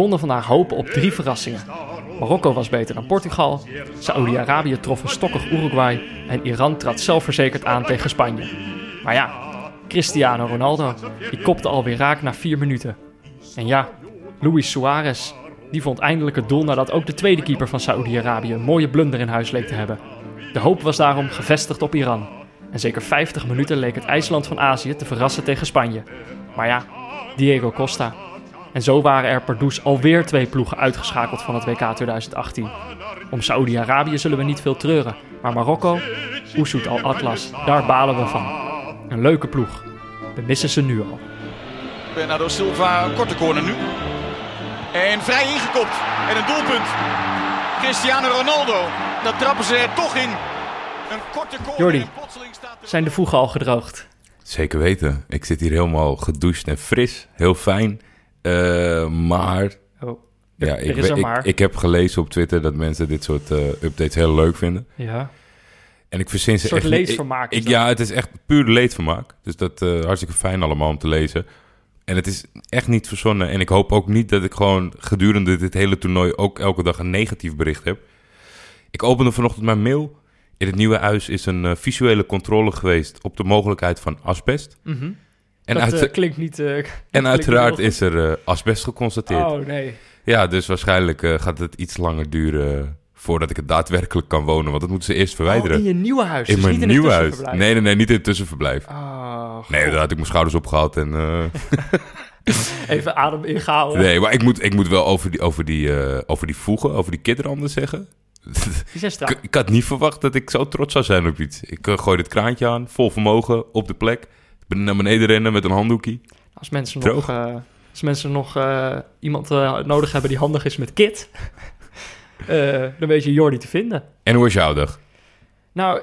konden vandaag hopen op drie verrassingen. Marokko was beter dan Portugal, Saoedi-Arabië trof een stokkig Uruguay en Iran trad zelfverzekerd aan tegen Spanje. Maar ja, Cristiano Ronaldo, die kopte alweer raak na vier minuten. En ja, Luis Suarez, die vond eindelijk het doel nadat ook de tweede keeper van Saoedi-Arabië een mooie blunder in huis leek te hebben. De hoop was daarom gevestigd op Iran. En zeker 50 minuten leek het IJsland van Azië te verrassen tegen Spanje. Maar ja, Diego Costa. En zo waren er per douche alweer twee ploegen uitgeschakeld van het WK 2018. Om Saoedi-Arabië zullen we niet veel treuren. Maar Marokko, Oeshoed al-Atlas, daar balen we van. Een leuke ploeg. We missen ze nu al. Bernardo Silva, een korte corner nu. En vrij ingekopt. En een doelpunt. Cristiano Ronaldo. Dat trappen ze er toch in. Een korte corner. Jordi, Zijn de voegen al gedroogd? Zeker weten. Ik zit hier helemaal gedoucht en fris. Heel fijn. Eh, maar... Oh, Ja, ik, is ik, maar. ik heb gelezen op Twitter dat mensen dit soort eh, updates heel leuk vinden. ja. En ik verzin ze Een soort echt leedvermaak Ik, ja, het is echt puur leedvermaak. Dus dat is hartstikke fijn allemaal om te lezen. En het is echt niet verzonnen. En ik hoop ook niet dat ik gewoon gedurende dit hele toernooi ook elke dag een negatief bericht heb. Ik opende vanochtend mijn mail. In het nieuwe huis is een eh, visuele controle geweest op de mogelijkheid van asbest. Mhm. En, dat uit- eh, klinkt niet... eh, en klinkt uiteraard is er eh, asbest geconstateerd. Oh, nee. Ja, dus waarschijnlijk eh, gaat het iets langer duren voordat ik het daadwerkelijk kan wonen. Want dat moeten ze eerst verwijderen. Oh, in je nieuwe huis. in dus mijn niet in nieuwe het huis. Nee, nee, nee, niet in het tussenverblijf. Oh, Nee, daar had ik mijn schouders opgehaald. En, eh, Even adem ingehouden. nee, maar ik moet, ik moet wel over die, over, die, eh, over die voegen, over die kidderanden zeggen. Die zijn strak. ik, ik had niet verwacht dat ik zo trots zou zijn op iets. Ik eh, gooi dit kraantje aan, vol vermogen, op de plek. Naar beneden rennen met een handdoekje. Als mensen Droog. nog, eh, als mensen nog eh, iemand eh, nodig hebben die handig is met kit, dan weet je Jordi te vinden. En hoe was jouw dag? Nou,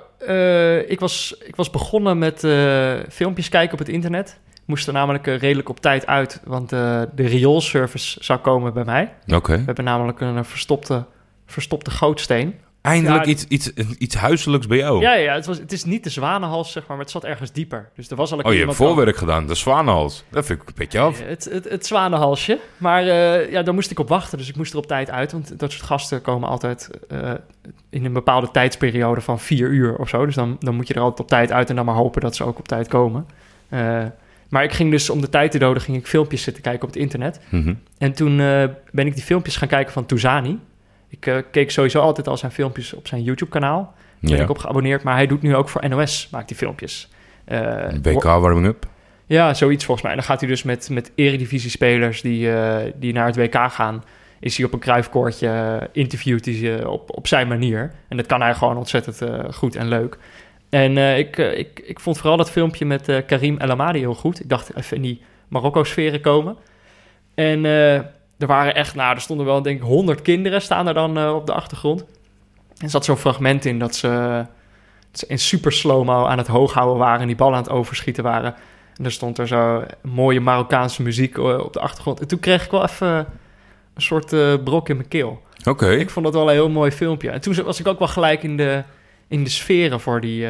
ik, was, ik was begonnen met filmpjes kijken op het internet. Moest er namelijk redelijk op tijd uit, want de rioolservice zou komen bij mij. Oké. We hebben namelijk een, verstopte, verstopte gootsteen. Eindelijk Ja, iets, iets, iets huiselijks bij jou. Ja, ja, het, was, het is niet de zwanenhals, zeg maar, maar het zat ergens dieper. Dus er was al een oh, je hebt voorwerk gedaan. De zwanenhals. Dat vind ik een beetje af. Het, het, het zwanenhalsje. Maar eh, ja, daar moest ik op wachten. Dus ik moest er op tijd uit. Want dat soort gasten komen altijd eh, in een bepaalde tijdsperiode van vier uur of zo. Dus dan, dan moet je er altijd op tijd uit en dan maar hopen dat ze ook op tijd komen. Eh, maar ik ging dus om de tijd te doden, ging ik filmpjes zitten kijken op het internet. Mhm. En toen ben ik die filmpjes gaan kijken van Touzani. Ik eh, keek sowieso altijd al zijn filmpjes op zijn YouTube-kanaal. Daar ben Ja. ik op geabonneerd. Maar hij doet nu ook voor NOS, maakt die filmpjes. Eh, WK warming-up. ja, zoiets volgens mij. En dan gaat hij dus met, met eredivisie-spelers die, eh, die naar het WK gaan... is hij op een kruifkoortje, interviewt hij ze op, op zijn manier. En dat kan hij gewoon ontzettend goed en leuk. En ik, ik, ik vond vooral dat filmpje met Karim El Amadi heel goed. Ik dacht even in die Marokko-sferen komen. En er waren echt, nou, er stonden wel denk ik honderd kinderen staan er dan eh, op de achtergrond. En er zat zo'n fragment in dat ze, dat ze in super slow-mo aan het hooghouden waren... en die bal aan het overschieten waren... En er stond er zo mooie Marokkaanse muziek eh, op de achtergrond. En toen kreeg ik wel even een soort eh, brok in mijn keel. Oké. Ik vond dat wel een heel mooi filmpje. En toen was ik ook wel gelijk in de, in de sferen voor die...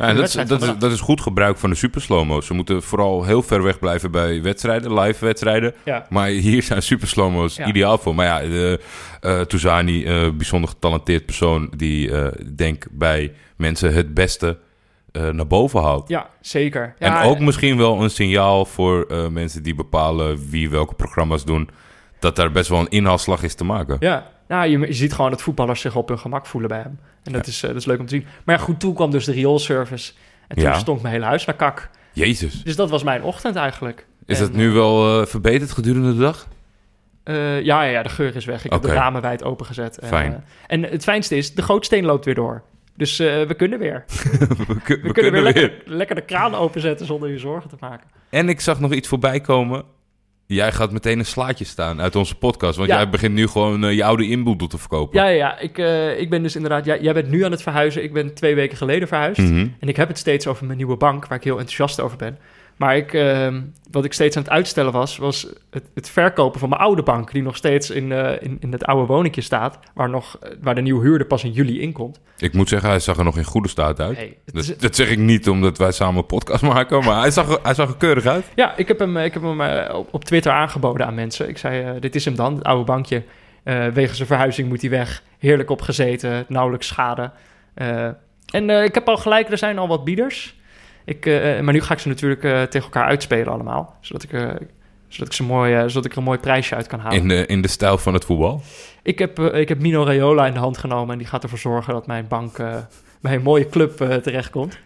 Ja, en dat, is, dat, is, vandaag. dat is goed gebruik van de super slow-mo's. Ze moeten vooral heel ver weg blijven bij wedstrijden, live wedstrijden. ja. Maar hier zijn super slow-mo's Ja. ideaal voor. Maar ja, de, eh Touzani, eh, bijzonder getalenteerd persoon... die, eh denk bij mensen het beste naar boven haalt. ja, zeker. Ja, en ook misschien wel een signaal voor mensen die bepalen... wie welke programma's doen... dat daar best wel een inhaalslag is te maken. Ja, nou, je, je ziet gewoon dat voetballers zich op hun gemak voelen bij hem. En dat, is, eh, dat is leuk om te zien. Maar ja, goed, toen kwam dus de rioolservice. En toen Ja. stond mijn hele huis naar kak. Jezus. Dus dat was mijn ochtend eigenlijk. Is En, dat nu wel eh, verbeterd gedurende de dag? Eh, ja, ja, ja, de geur is weg. Ik heb de ramen wijd opengezet. En, Fijn. eh, en het fijnste is, de gootsteen loopt weer door. Dus eh, we kunnen weer. we, kun- We, we kunnen, weer, Lekker, lekker de kraan openzetten zonder je zorgen te maken. En ik zag nog iets voorbij komen. Jij gaat meteen een slaatje staan uit onze podcast. Want Ja. jij begint nu gewoon eh, je oude inboedel te verkopen. Ja, ja, ja. Ik, eh, ik ben dus inderdaad... Jij, jij bent nu aan het verhuizen. Ik ben twee weken geleden verhuisd. Mhm. En ik heb het steeds over mijn nieuwe bank, waar ik heel enthousiast over ben. Maar ik, ehm, wat ik steeds aan het uitstellen was, was het, het verkopen van mijn oude bank, die nog steeds in, eh, in, in het oude woningje staat, waar, nog, waar de nieuwe huurder pas in juli inkomt. Ik moet zeggen, hij zag er nog in goede staat uit. Dat, is- dat zeg ik niet omdat wij samen een podcast maken, maar hij zag, er- hij zag er keurig uit. Ja, ik heb hem, ik heb hem eh, op, op Twitter aangeboden aan mensen. Ik zei, eh, dit is hem dan, het oude bankje. Eh wegens zijn verhuizing moet hij weg. Heerlijk opgezeten, nauwelijks schade. Eh, en eh, ik heb al gelijk, er zijn al wat bieders. Ik, eh, maar nu ga ik ze natuurlijk eh, tegen elkaar uitspelen allemaal. Zodat ik, eh, zodat ik, ze mooi, eh, zodat ik er een mooi prijsje uit kan halen. In de, in de stijl van het voetbal. Ik, heb, eh, ik heb Mino Raiola in de hand genomen... en die gaat ervoor zorgen dat mijn bank eh, bij een mooie club eh, terechtkomt.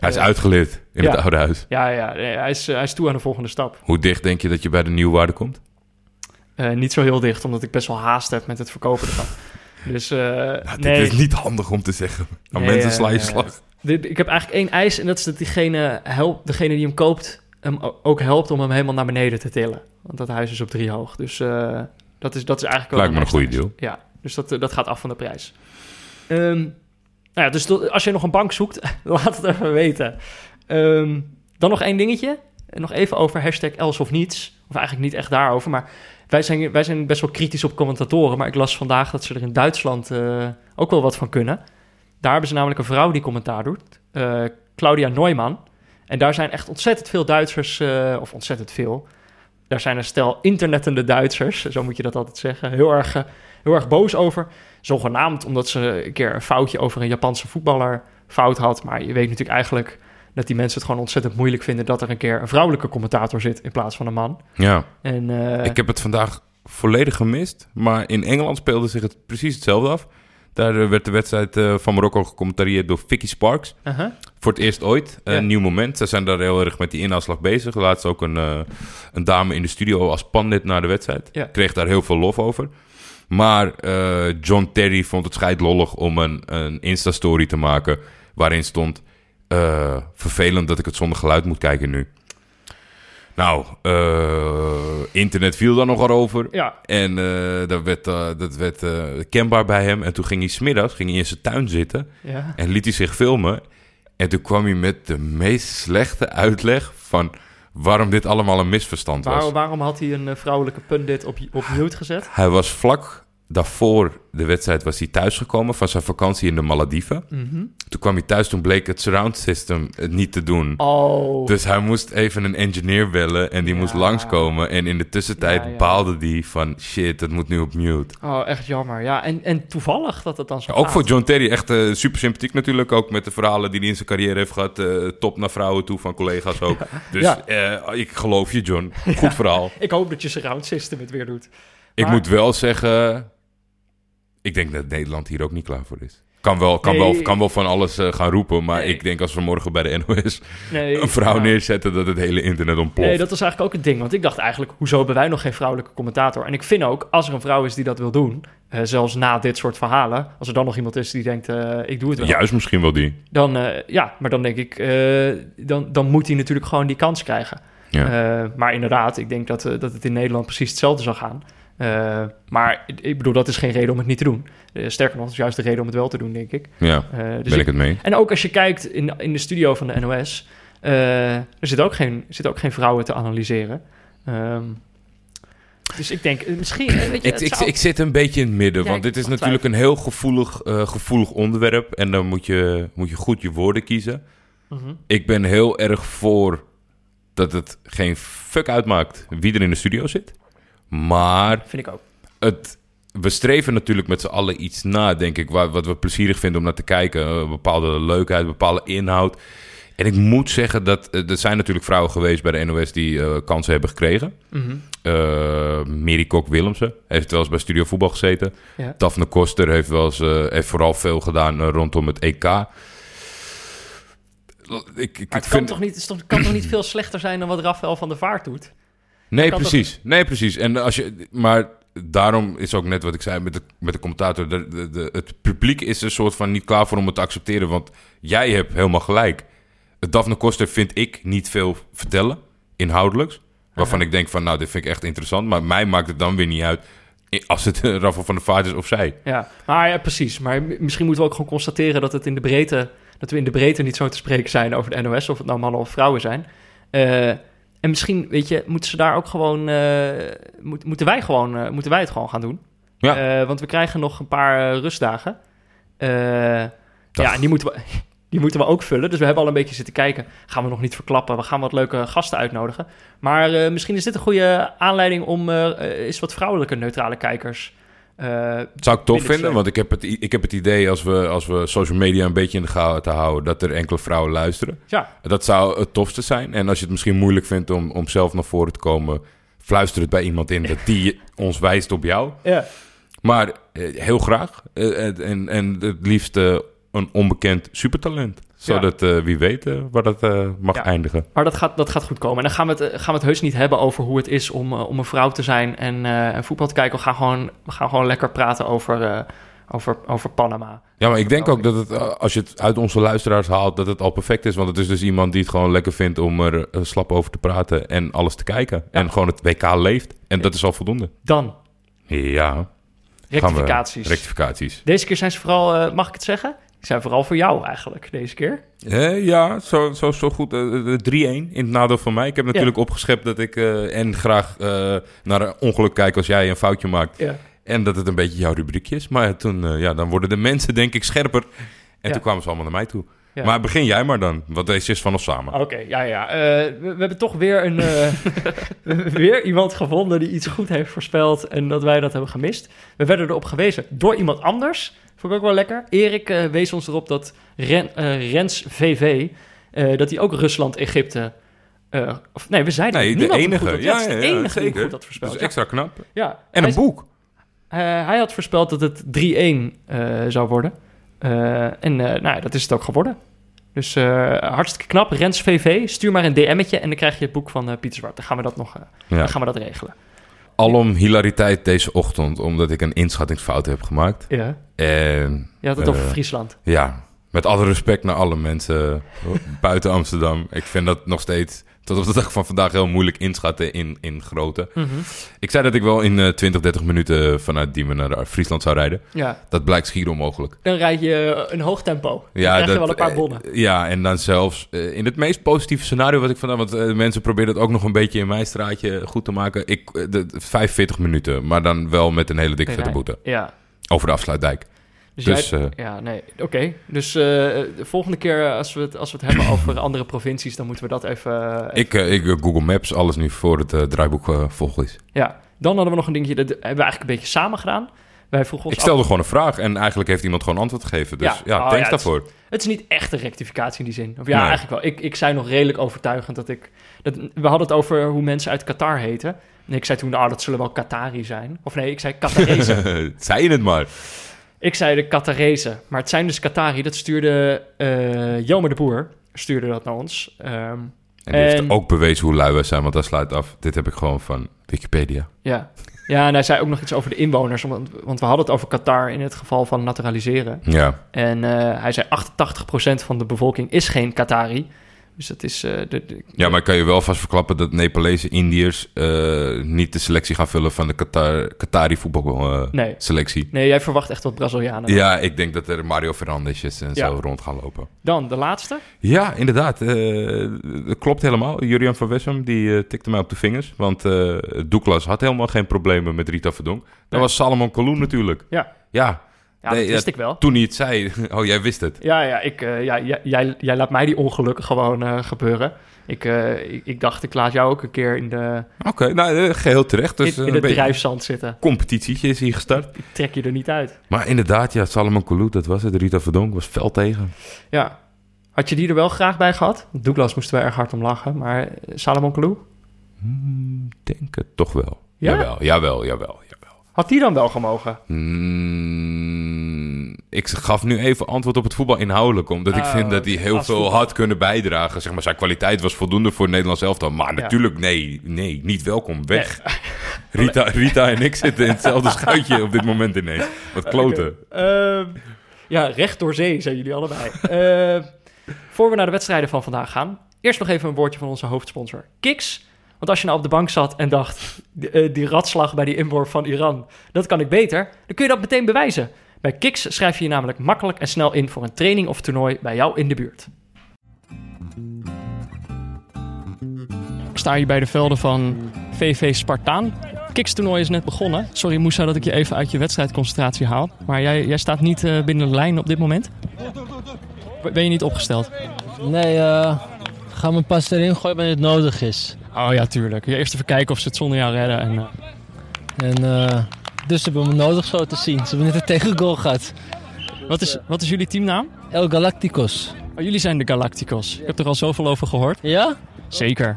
Hij is Eh, uitgeleerd in ja. het oude huis. Ja, ja hij, is, eh, hij is toe aan de volgende stap. Hoe dicht denk je dat je bij de nieuwwaarde komt? Eh, niet zo heel dicht, omdat ik best wel haast heb met het verkopen ervan. Dus eh, Nou, dit nee, is niet handig om te zeggen. Aan Nee, mensen eh, sla je slag. Ik heb eigenlijk één eis en dat is dat diegene, helpt, degene die hem koopt hem ook helpt om hem helemaal naar beneden te tillen. Want dat huis is op drie hoog. Dus eh, dat, is, dat is eigenlijk Lijkt me een goede eis. Ja, dus dat, eh, dat gaat af van de prijs. Ehm, nou ja, dus als je nog een bank zoekt, laat het even weten. Ehm, dan nog één dingetje. Nog even over hashtag els of niets. Of eigenlijk niet echt daarover, maar wij zijn, wij zijn best wel kritisch op commentatoren. Maar ik las vandaag dat ze er in Duitsland eh, ook wel wat van kunnen. Daar hebben ze namelijk een vrouw die commentaar doet. eh, Claudia Neumann. En daar zijn echt ontzettend veel Duitsers, eh, of ontzettend veel. Daar zijn een stel internettende Duitsers, zo moet je dat altijd zeggen, heel erg, eh, heel erg boos over. Zogenaamd omdat ze een keer een foutje over een Japanse voetballer fout had. Maar je weet natuurlijk eigenlijk dat die mensen het gewoon ontzettend moeilijk vinden dat er een keer een vrouwelijke commentator zit in plaats van een man. Ja, En, ik heb het vandaag volledig gemist. Maar in Engeland speelde zich het precies hetzelfde af. Daar eh, werd de wedstrijd eh, van Marokko gecommentarieerd door Vicky Sparks. Voor het eerst ooit. Ja. Een nieuw moment. Ze zijn daar heel erg met die inhaalslag bezig. Laatst ook een, eh, een dame in de studio als pandit naar de wedstrijd. Ja. Kreeg daar heel veel lof over. Maar John Terry vond het scheidlollig om een, een Insta-story te maken... waarin stond... vervelend dat ik het zonder geluid moet kijken nu. Nou, eh, internet viel daar nogal over. Ja, En eh, dat werd, eh, dat werd kenbaar bij hem. En toen ging hij smiddags ging hij in zijn tuin zitten... ja. en liet hij zich filmen. En toen kwam hij met de meest slechte uitleg van waarom dit allemaal een misverstand was. Waar- waarom had hij een vrouwelijke pundit op, op mute gezet? Hij was vlak daarvoor de wedstrijd was hij thuisgekomen van zijn vakantie in de Malediven. Mhm. Toen kwam hij thuis, toen bleek het surround system het niet te doen. Oh, Dus hij moest even een engineer bellen en die Ja. moest langskomen. En in de tussentijd Ja, ja. baalde die van shit, het moet nu op mute. oh, echt jammer. Ja, en, en toevallig dat het dan zo Ook voor John Terry echt eh, super sympathiek natuurlijk. Ook met de verhalen die hij in zijn carrière heeft gehad. eh, top naar vrouwen toe van collega's ook. Dus eh, ik geloof je John. Goed verhaal. Ik hoop dat je surround system het weer doet. Ik moet wel zeggen... Ik denk dat Nederland hier ook niet klaar voor is. Kan wel, kan Nee. wel, kan wel van alles eh, gaan roepen. Maar Nee. ik denk als we morgen bij de NOS Nee, een vrouw ja. neerzetten... dat het hele internet ontploft. Nee, dat was eigenlijk ook het ding. Want ik dacht eigenlijk, hoezo hebben wij nog geen vrouwelijke commentator? En ik vind ook, als er een vrouw is die dat wil doen, eh, zelfs na dit soort verhalen, als er dan nog iemand is die denkt, eh, ik doe het wel. Juist misschien wel die. Dan, ja, maar dan denk ik, dan, dan moet hij natuurlijk gewoon die kans krijgen. Ja. Maar inderdaad, ik denk dat, dat het in Nederland precies hetzelfde zal gaan. Eh, maar ik- bedoel, dat is geen reden om het niet te doen. Eh, sterker nog, dat is juist de reden om het wel te doen, denk ik. ja, Eh, dus ben ik het mee. En ook als je kijkt in, in de studio van de NOS, eh, er zitten ook geen, er zitten ook geen vrouwen te analyseren. Ehm, dus ik denk, misschien... weet je, Ik, het ik, zou- ik zit een beetje in het midden, Ja, want dit is twijfel. natuurlijk een heel gevoelig, eh, gevoelig onderwerp. En dan moet je, moet je goed je woorden kiezen. Mhm. Ik ben heel erg voor dat het geen fuck uitmaakt wie er in de studio zit. Maar Vind ik ook. het, we streven natuurlijk met z'n allen iets na, denk ik, wat, wat we plezierig vinden om naar te kijken. Een bepaalde leukheid, een bepaalde inhoud. En ik moet zeggen dat eh, er zijn natuurlijk vrouwen geweest bij de NOS die eh, kansen hebben gekregen. Eh Mary Kok Willemsen heeft wel eens bij Studio Voetbal gezeten. Ja. Daphne Koster heeft, wel eens, eh, heeft vooral veel gedaan eh, rondom het EK. Ik, ik, Maar ik het kan, vind... toch niet, het kan toch niet veel slechter zijn dan wat Rafael van der Vaart doet? Nee, precies. Nee, precies. En als je, maar daarom is ook net wat ik zei met de, met de commentator. De, de, de- het publiek is een soort van niet klaar voor om het te accepteren. Want jij hebt helemaal gelijk. Daphne Koster vind ik niet veel vertellen, inhoudelijks. Waarvan ik denk van, nou, dit vind ik echt interessant. Maar mij maakt het dan weer niet uit als het eh, Rafael van der Vaart is of zij. Ja, maar ja, precies. Maar misschien moeten we ook gewoon constateren dat het in de breedte, dat we in de breedte niet zo te spreken zijn over de NOS, of het nou mannen of vrouwen zijn. Eh, en misschien, weet je, moeten ze daar ook gewoon... eh, moet, moeten, wij gewoon eh, moeten wij het gewoon gaan doen. Ja. Eh, want we krijgen nog een paar rustdagen. Dag. ja, en die moeten, we, die moeten we ook vullen. Dus we hebben al een beetje zitten kijken. Gaan we nog niet verklappen. We gaan wat leuke gasten uitnodigen. Maar misschien is dit een goede aanleiding om eens wat vrouwelijke neutrale kijkers... eh, Zou ik tof vinden, want ik heb, het, ik heb het idee als we, als we social media een beetje in de gaten houden, dat er enkele vrouwen luisteren. ja, Dat zou het tofste zijn. En als je het misschien moeilijk vindt om, om zelf naar voren te komen, fluister het bij iemand in dat die ons wijst op jou. ja. Maar eh, heel graag. Eh, en, en het liefst een onbekend supertalent. Zodat eh, wie weet eh, waar dat eh, mag Ja. eindigen. Maar dat gaat, dat gaat goed komen. En dan gaan we, het, gaan we het heus niet hebben over hoe het is om, om een vrouw te zijn en, en voetbal te kijken. We gaan gewoon, we gaan gewoon lekker praten over, over, over Panama. Ja, maar ik denk ook dat het, als je het uit onze luisteraars haalt, dat het al perfect is. Want het is dus iemand die het gewoon lekker vindt om er slap over te praten en alles te kijken. En gewoon het WK leeft. En dat is al voldoende. Dan, Ja. we- rectificaties. Rectificaties. Deze keer zijn ze vooral, mag ik het zeggen? Zijn vooral voor jou eigenlijk, deze keer. Eh, ja, zo, zo, zo goed. Eh, eh, 3-1 in het nadeel van mij. Ik heb natuurlijk opgeschept dat ik eh, en graag eh, naar een ongeluk kijk als jij een foutje maakt. Ja. En dat het een beetje jouw rubriekje is. Maar toen, eh, ja, dan worden de mensen denk ik scherper. En Ja. toen kwamen ze allemaal naar mij toe. Ja. Maar begin jij maar dan, want deze is van ons samen. Oké, ja, ja. Eh, we, we hebben toch weer, een, eh, weer iemand gevonden die iets goed heeft voorspeld en dat wij dat hebben gemist. We werden erop gewezen door iemand anders. Vond ik ook wel lekker. Erik eh, wees ons erop dat Ren, eh, Rens VV, eh, dat hij ook Rusland, Egypte... eh, of nee, we zeiden Nee, de enige. goed. Ja, is ja, de ja, enige die zeker. goed had Dat voorspeld. is Ja. extra knap. Ja. En een boek. hij had voorspeld dat het 3-1 eh, zou worden. En nou, ja, dat is het ook geworden. Dus hartstikke knap. Rens VV, stuur maar een DM'tje en dan krijg je het boek van eh, Pieter Zwart. Dan gaan we dat nog Ja. dan gaan we dat regelen. Alom hilariteit deze ochtend, omdat ik een inschattingsfout heb gemaakt. Ja. En Je had het over Eh, Friesland. ja, met alle respect naar alle mensen buiten Amsterdam. Ik vind dat nog steeds tot op de dag van vandaag heel moeilijk inschatten in, in grootte. Mhm. Ik zei dat ik wel in eh 20, 30 minuten vanuit Diemen naar Friesland zou rijden. Ja, Dat blijkt schier onmogelijk. dan rijd je een hoog tempo. Dan krijg je wel een paar eh, bonnen. ja, en dan zelfs eh, in het meest positieve scenario wat ik vandaan... Want eh, mensen proberen het ook nog een beetje in mijn straatje goed te maken. Ik, eh, de, 45 minuten, maar dan wel met een hele dikke vette boete. Ja. Over de afsluitdijk. Dus, Dus, jij, eh, ja, nee, oké. Dus eh, de volgende keer eh, als we, het, als we het hebben over andere provincies, dan moeten we dat even... even- Ik, ik Google Maps, alles nu voor het draaiboek eh, vol is. Ja, dan hadden we nog een dingetje, dat hebben we eigenlijk een beetje samen gedaan. Wij vroegen ons Ik stelde gewoon een vraag en eigenlijk heeft iemand gewoon antwoord gegeven. Dus Ja, ja, oh, thanks ja, het- daarvoor. Het is niet echt een rectificatie in die zin. Of ja, Nee. eigenlijk wel. Ik, ik zei nog redelijk overtuigend dat ik... Dat, we hadden het over hoe mensen uit Qatar heten. En ik zei toen, nou, dat zullen wel Qatari zijn. Of nee, ik zei Qatarezen. Zei je het maar. Ik zei de Qatarezen. Maar het zijn dus Qatari. Dat stuurde eh Jelmer de Boer. Stuurde dat naar ons. Ehm, En die heeft ook bewezen hoe lui wij zijn, want dat sluit af. Dit heb ik gewoon van Wikipedia. ja. ja, en hij zei ook nog iets over de inwoners. Want, want we hadden het over Qatar in het geval van naturaliseren. Ja, En eh, hij zei 88% van de bevolking is geen Qatari. Dus dat is... eh, de, de- ja maar ik kan je wel vast verklappen dat Nepalese Indiërs eh, niet de selectie gaan vullen van de Qatar, Qatari voetbalselectie. Nee. selectie. Nee, jij verwacht echt wat Brazilianen. Ja, ik denk dat er Mario Fernandesjes en Ja. zo rond gaan lopen. Dan de laatste. Ja, inderdaad. eh, dat klopt helemaal. Julian van Wessem die tikte mij op de vingers. Want Douglas had helemaal geen problemen met Rita Verdonk. Dat Nee. was Salomon Kalou natuurlijk. Ja, Ja, ja Nee, dat wist ja, ik wel. toen hij het zei. Oh, jij wist het. Ja, ja, ik, eh, ja jij, jij, jij laat mij die ongelukken gewoon eh, gebeuren. Ik, eh, ik, ik dacht, ik laat jou ook een keer in, de, Oké, nou, eh, geheel terecht. Dus in, het drijfzand zitten. competitietje is hier gestart. Ik trek je er niet uit. Maar inderdaad, ja, Salomon Kalou, dat was het. Rita Verdonk was fel tegen. Ja. Had je die er wel graag bij gehad? Douglas moesten we erg hard om lachen. Maar Salomon Kalou? Hmm, denk het toch wel. Ja? Jawel, jawel, jawel. Had die dan wel gemogen? Hmm, ik gaf nu even antwoord op het voetbal inhoudelijk. Omdat ik Oh, vind dat hij heel veel voetbal. had kunnen bijdragen. Zeg maar, zijn kwaliteit was voldoende voor het Nederlands elftal. Maar natuurlijk, nee, nee, niet welkom. Weg. Rita, Rita en ik zitten in hetzelfde schuitje op dit moment ineens. Wat kloten. Ehm, ja, recht door zee zijn jullie allebei. Ehm, voor we naar de wedstrijden van vandaag gaan, eerst nog even een woordje van onze hoofdsponsor, Kiks. Want als je nou op de bank zat en dacht, die, eh, die ratslag bij die inworp van Iran, dat kan ik beter, dan kun je dat meteen bewijzen. Bij Kiks schrijf je je namelijk makkelijk en snel in voor een training of toernooi bij jou in de buurt. sta je bij de velden van VV Spartaan. Kikstoernooi is net begonnen. Sorry Moussa dat ik je even uit je wedstrijdconcentratie haal. Maar jij, jij staat niet eh, binnen de lijn op dit moment. Ben je niet opgesteld? Nee, eh ga me pas erin gooien wanneer het nodig is. Oh ja, tuurlijk. Je eerst even kijken of ze het zonder jou redden. En, eh, En eh, dus ze hebben me nodig zo te zien. Ze hebben net een tegengoal gehad. wat, is, wat is jullie teamnaam? El Galacticos. Oh, jullie zijn de Galacticos. Ik heb er al zoveel over gehoord. Ja? Zeker.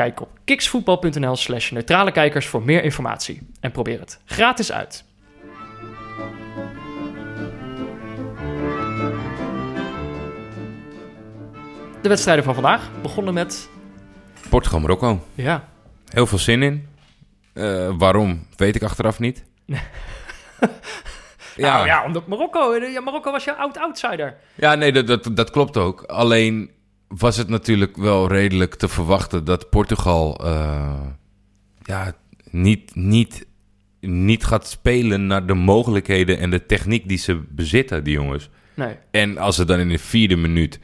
Kijk op kiksvoetbal.nl slash neutrale kijkers voor meer informatie. En probeer het gratis uit. De wedstrijden van vandaag begonnen met... Portugal, Marokko. Ja, Heel veel zin in. Eh, waarom, weet ik achteraf niet. ja. Nou, ja omdat Marokko, ja, Marokko was je oud-outsider. Ja, nee, dat, dat, dat klopt ook. Alleen was het natuurlijk wel redelijk te verwachten dat Portugal eh, ja, niet, niet, niet gaat spelen naar de mogelijkheden en de techniek die ze bezitten, die jongens. Nee, En als het dan in de vierde minuut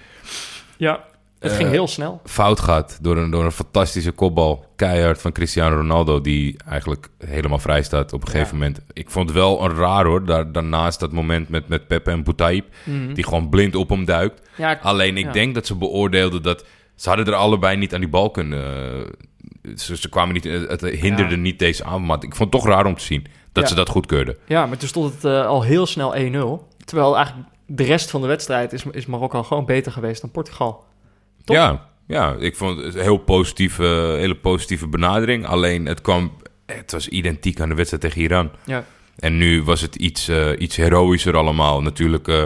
ja, het Eh, ging heel snel. fout gaat door een, door een fantastische kopbal, keihard van Cristiano Ronaldo, die eigenlijk helemaal vrij staat op een gegeven Ja. moment. Ik vond het wel een raar hoor, daar, daarnaast dat moment met, met Pepe en Boutaïb, Mhm. die gewoon blind op hem duikt. Ja, ik- Alleen ik Ja. denk dat ze beoordeelden dat ze hadden er allebei niet aan die bal kunnen. eh, Ze, ze kwamen niet, het hinderde niet deze aan, maar ik vond het toch raar om te zien dat ze dat goedkeurden. ja, maar toen stond het eh, al heel snel 1-0. Terwijl eigenlijk de rest van de wedstrijd is, is Marokko gewoon beter geweest dan Portugal. Ja, ja, ik vond het een heel positieve, hele positieve benadering. Alleen het kwam, het was identiek aan de wedstrijd tegen Iran. Ja. En nu was het iets, eh, iets heroïscher allemaal. Natuurlijk eh,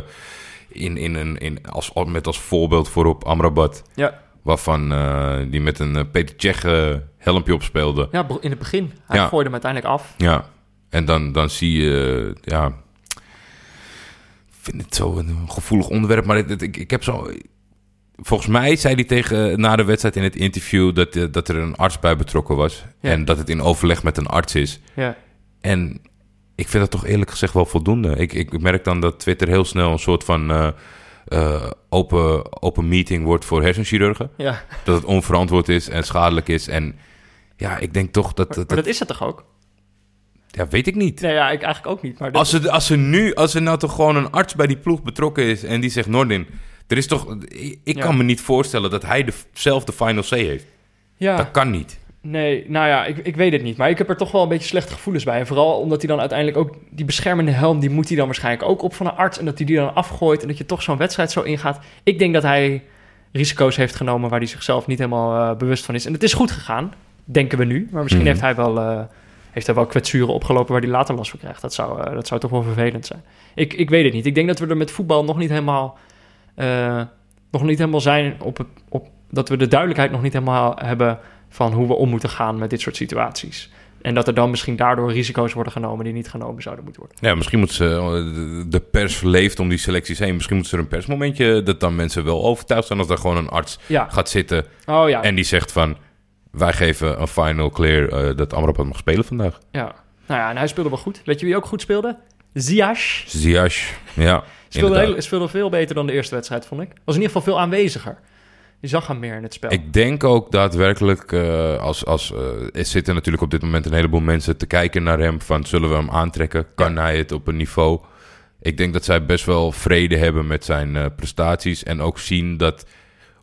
in, in een, in, als, met als voorbeeld voorop Amrabat. Ja. Waarvan eh, die met een Peter eh, helmpje opspeelde. Ja, bro- in het begin. Hij Ja. gooide hem uiteindelijk af. Ja, en dan, dan zie je, ja, ik vind het zo een gevoelig onderwerp, maar het, het- ik, ik heb zo, volgens mij zei hij tegen, na de wedstrijd in het interview dat, eh, dat er een arts bij betrokken was Ja. en dat het in overleg met een arts is. Ja. En ik vind dat toch eerlijk gezegd wel voldoende. Ik, ik merk dan dat Twitter heel snel een soort van eh, open, open meeting wordt voor hersenchirurgen. ja. Dat het onverantwoord is en schadelijk is en... Ja, ik denk toch dat... Maar, dat, maar dat is het toch ook? ja, weet ik niet. Nee, ja, ik eigenlijk ook niet. Maar Als er, als er nu, als er nou toch gewoon een arts bij die ploeg betrokken is en die zegt Nordin, er is toch, ik, Ja. kan me niet voorstellen dat hij de, zelf de final C heeft. ja. Dat kan niet. Nee, nou ja, ik, ik weet het niet. Maar ik heb er toch wel een beetje slechte gevoelens bij. En vooral omdat hij dan uiteindelijk ook... Die beschermende helm, die moet hij dan waarschijnlijk ook op van een arts. En dat hij die dan afgooit. En dat je toch zo'n wedstrijd zo ingaat. Ik denk dat hij risico's heeft genomen waar hij zichzelf niet helemaal eh, bewust van is. En het is goed gegaan, denken we nu. Maar misschien Mhm. heeft hij wel... eh, heeft hij wel kwetsuren opgelopen waar hij later last van krijgt. Dat zou, eh, dat zou toch wel vervelend zijn. Ik, ik weet het niet. Ik denk dat we er met voetbal nog niet helemaal... eh, nog niet helemaal zijn op, het, op... Dat we de duidelijkheid nog niet helemaal hebben van hoe we om moeten gaan met dit soort situaties. En dat er dan misschien daardoor risico's worden genomen die niet genomen zouden moeten worden. Ja, misschien moet ze, de- de pers leeft om die selecties heen. Misschien moet ze er een persmomentje, dat dan mensen wel overtuigd zijn als daar gewoon een arts Ja, gaat zitten oh ja. en die zegt van, wij geven een final clear eh, dat Amrabat mag spelen vandaag. ja. Nou ja, en hij speelde wel goed. Weet je wie ook goed speelde? Ziyech. Ziyech, ja, Speelde, heel, speelde veel beter dan de eerste wedstrijd, vond ik. Was in ieder geval veel aanweziger. Je zag hem meer in het spel. Ik denk ook daadwerkelijk, eh, als, als, er zitten natuurlijk op dit moment een heleboel mensen te kijken naar hem. Van zullen we hem aantrekken? Kan hij het op een niveau? Ik denk dat zij best wel vrede hebben met zijn eh, prestaties. En ook zien dat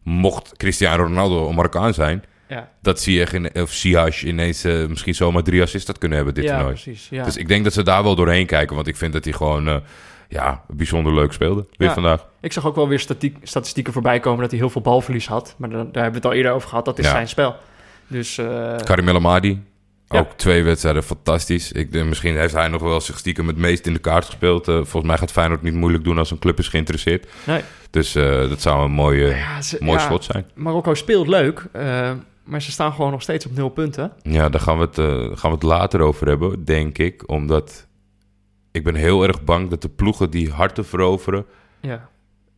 mocht Cristiano Ronaldo een Marokkaan zijn, ja, dat Ziyech in, of Ziyech ineens eh, misschien zomaar drie assists had kunnen hebben dit ja toernooi. precies. Ja. Dus ik denk dat ze daar wel doorheen kijken, want ik vind dat hij gewoon ja, bijzonder leuk speelde weer Ja. vandaag. Ik zag ook wel weer statiek, statistieken voorbij komen dat hij heel veel balverlies had. Maar daar hebben we het al eerder over gehad. Dat is Ja. zijn spel. Dus eh, Karim El Amadi, Ja. Ook twee wedstrijden fantastisch. Ik denk, misschien heeft hij nog wel zich stiekem het meest in de kaart gespeeld. Eh, volgens mij gaat Feyenoord niet moeilijk doen als een club is geïnteresseerd. Nee. Dus eh, dat zou een mooie, Ja, ze- mooi ja, slot zijn. Marokko speelt leuk, eh, maar ze staan gewoon nog steeds op nul punten. Ja, daar gaan we, het, eh, gaan we het later over hebben, denk ik. Omdat ik ben heel erg bang dat de ploegen die harten veroveren... Ja.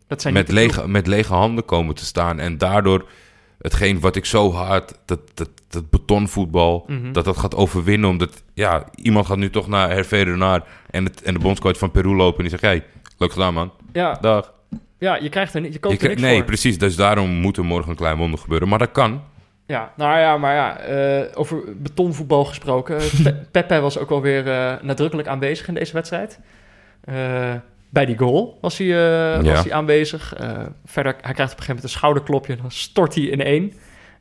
Dat zijn met lege, met lege handen komen te staan. En daardoor hetgeen wat ik zo hard, dat, dat, dat betonvoetbal, Mhm. dat dat gaat overwinnen. Omdat, ja, iemand gaat nu toch naar Hervé Renard en, het, en de bondscoach van Peru lopen. En die zegt, hey, leuk gedaan man, Ja, dag. ja, je krijgt er niet, je Je koopt er krijgt- niks nee, voor. precies. Dus daarom moet er morgen een klein wonder gebeuren. Maar dat kan. Ja, nou ja, maar ja, eh, over betonvoetbal gesproken. Pe- Pepe was ook wel weer eh, nadrukkelijk aanwezig in deze wedstrijd. Eh, bij die goal was hij, Ja. was hij aanwezig. Verder, hij krijgt op een gegeven moment een schouderklopje en dan stort hij in één.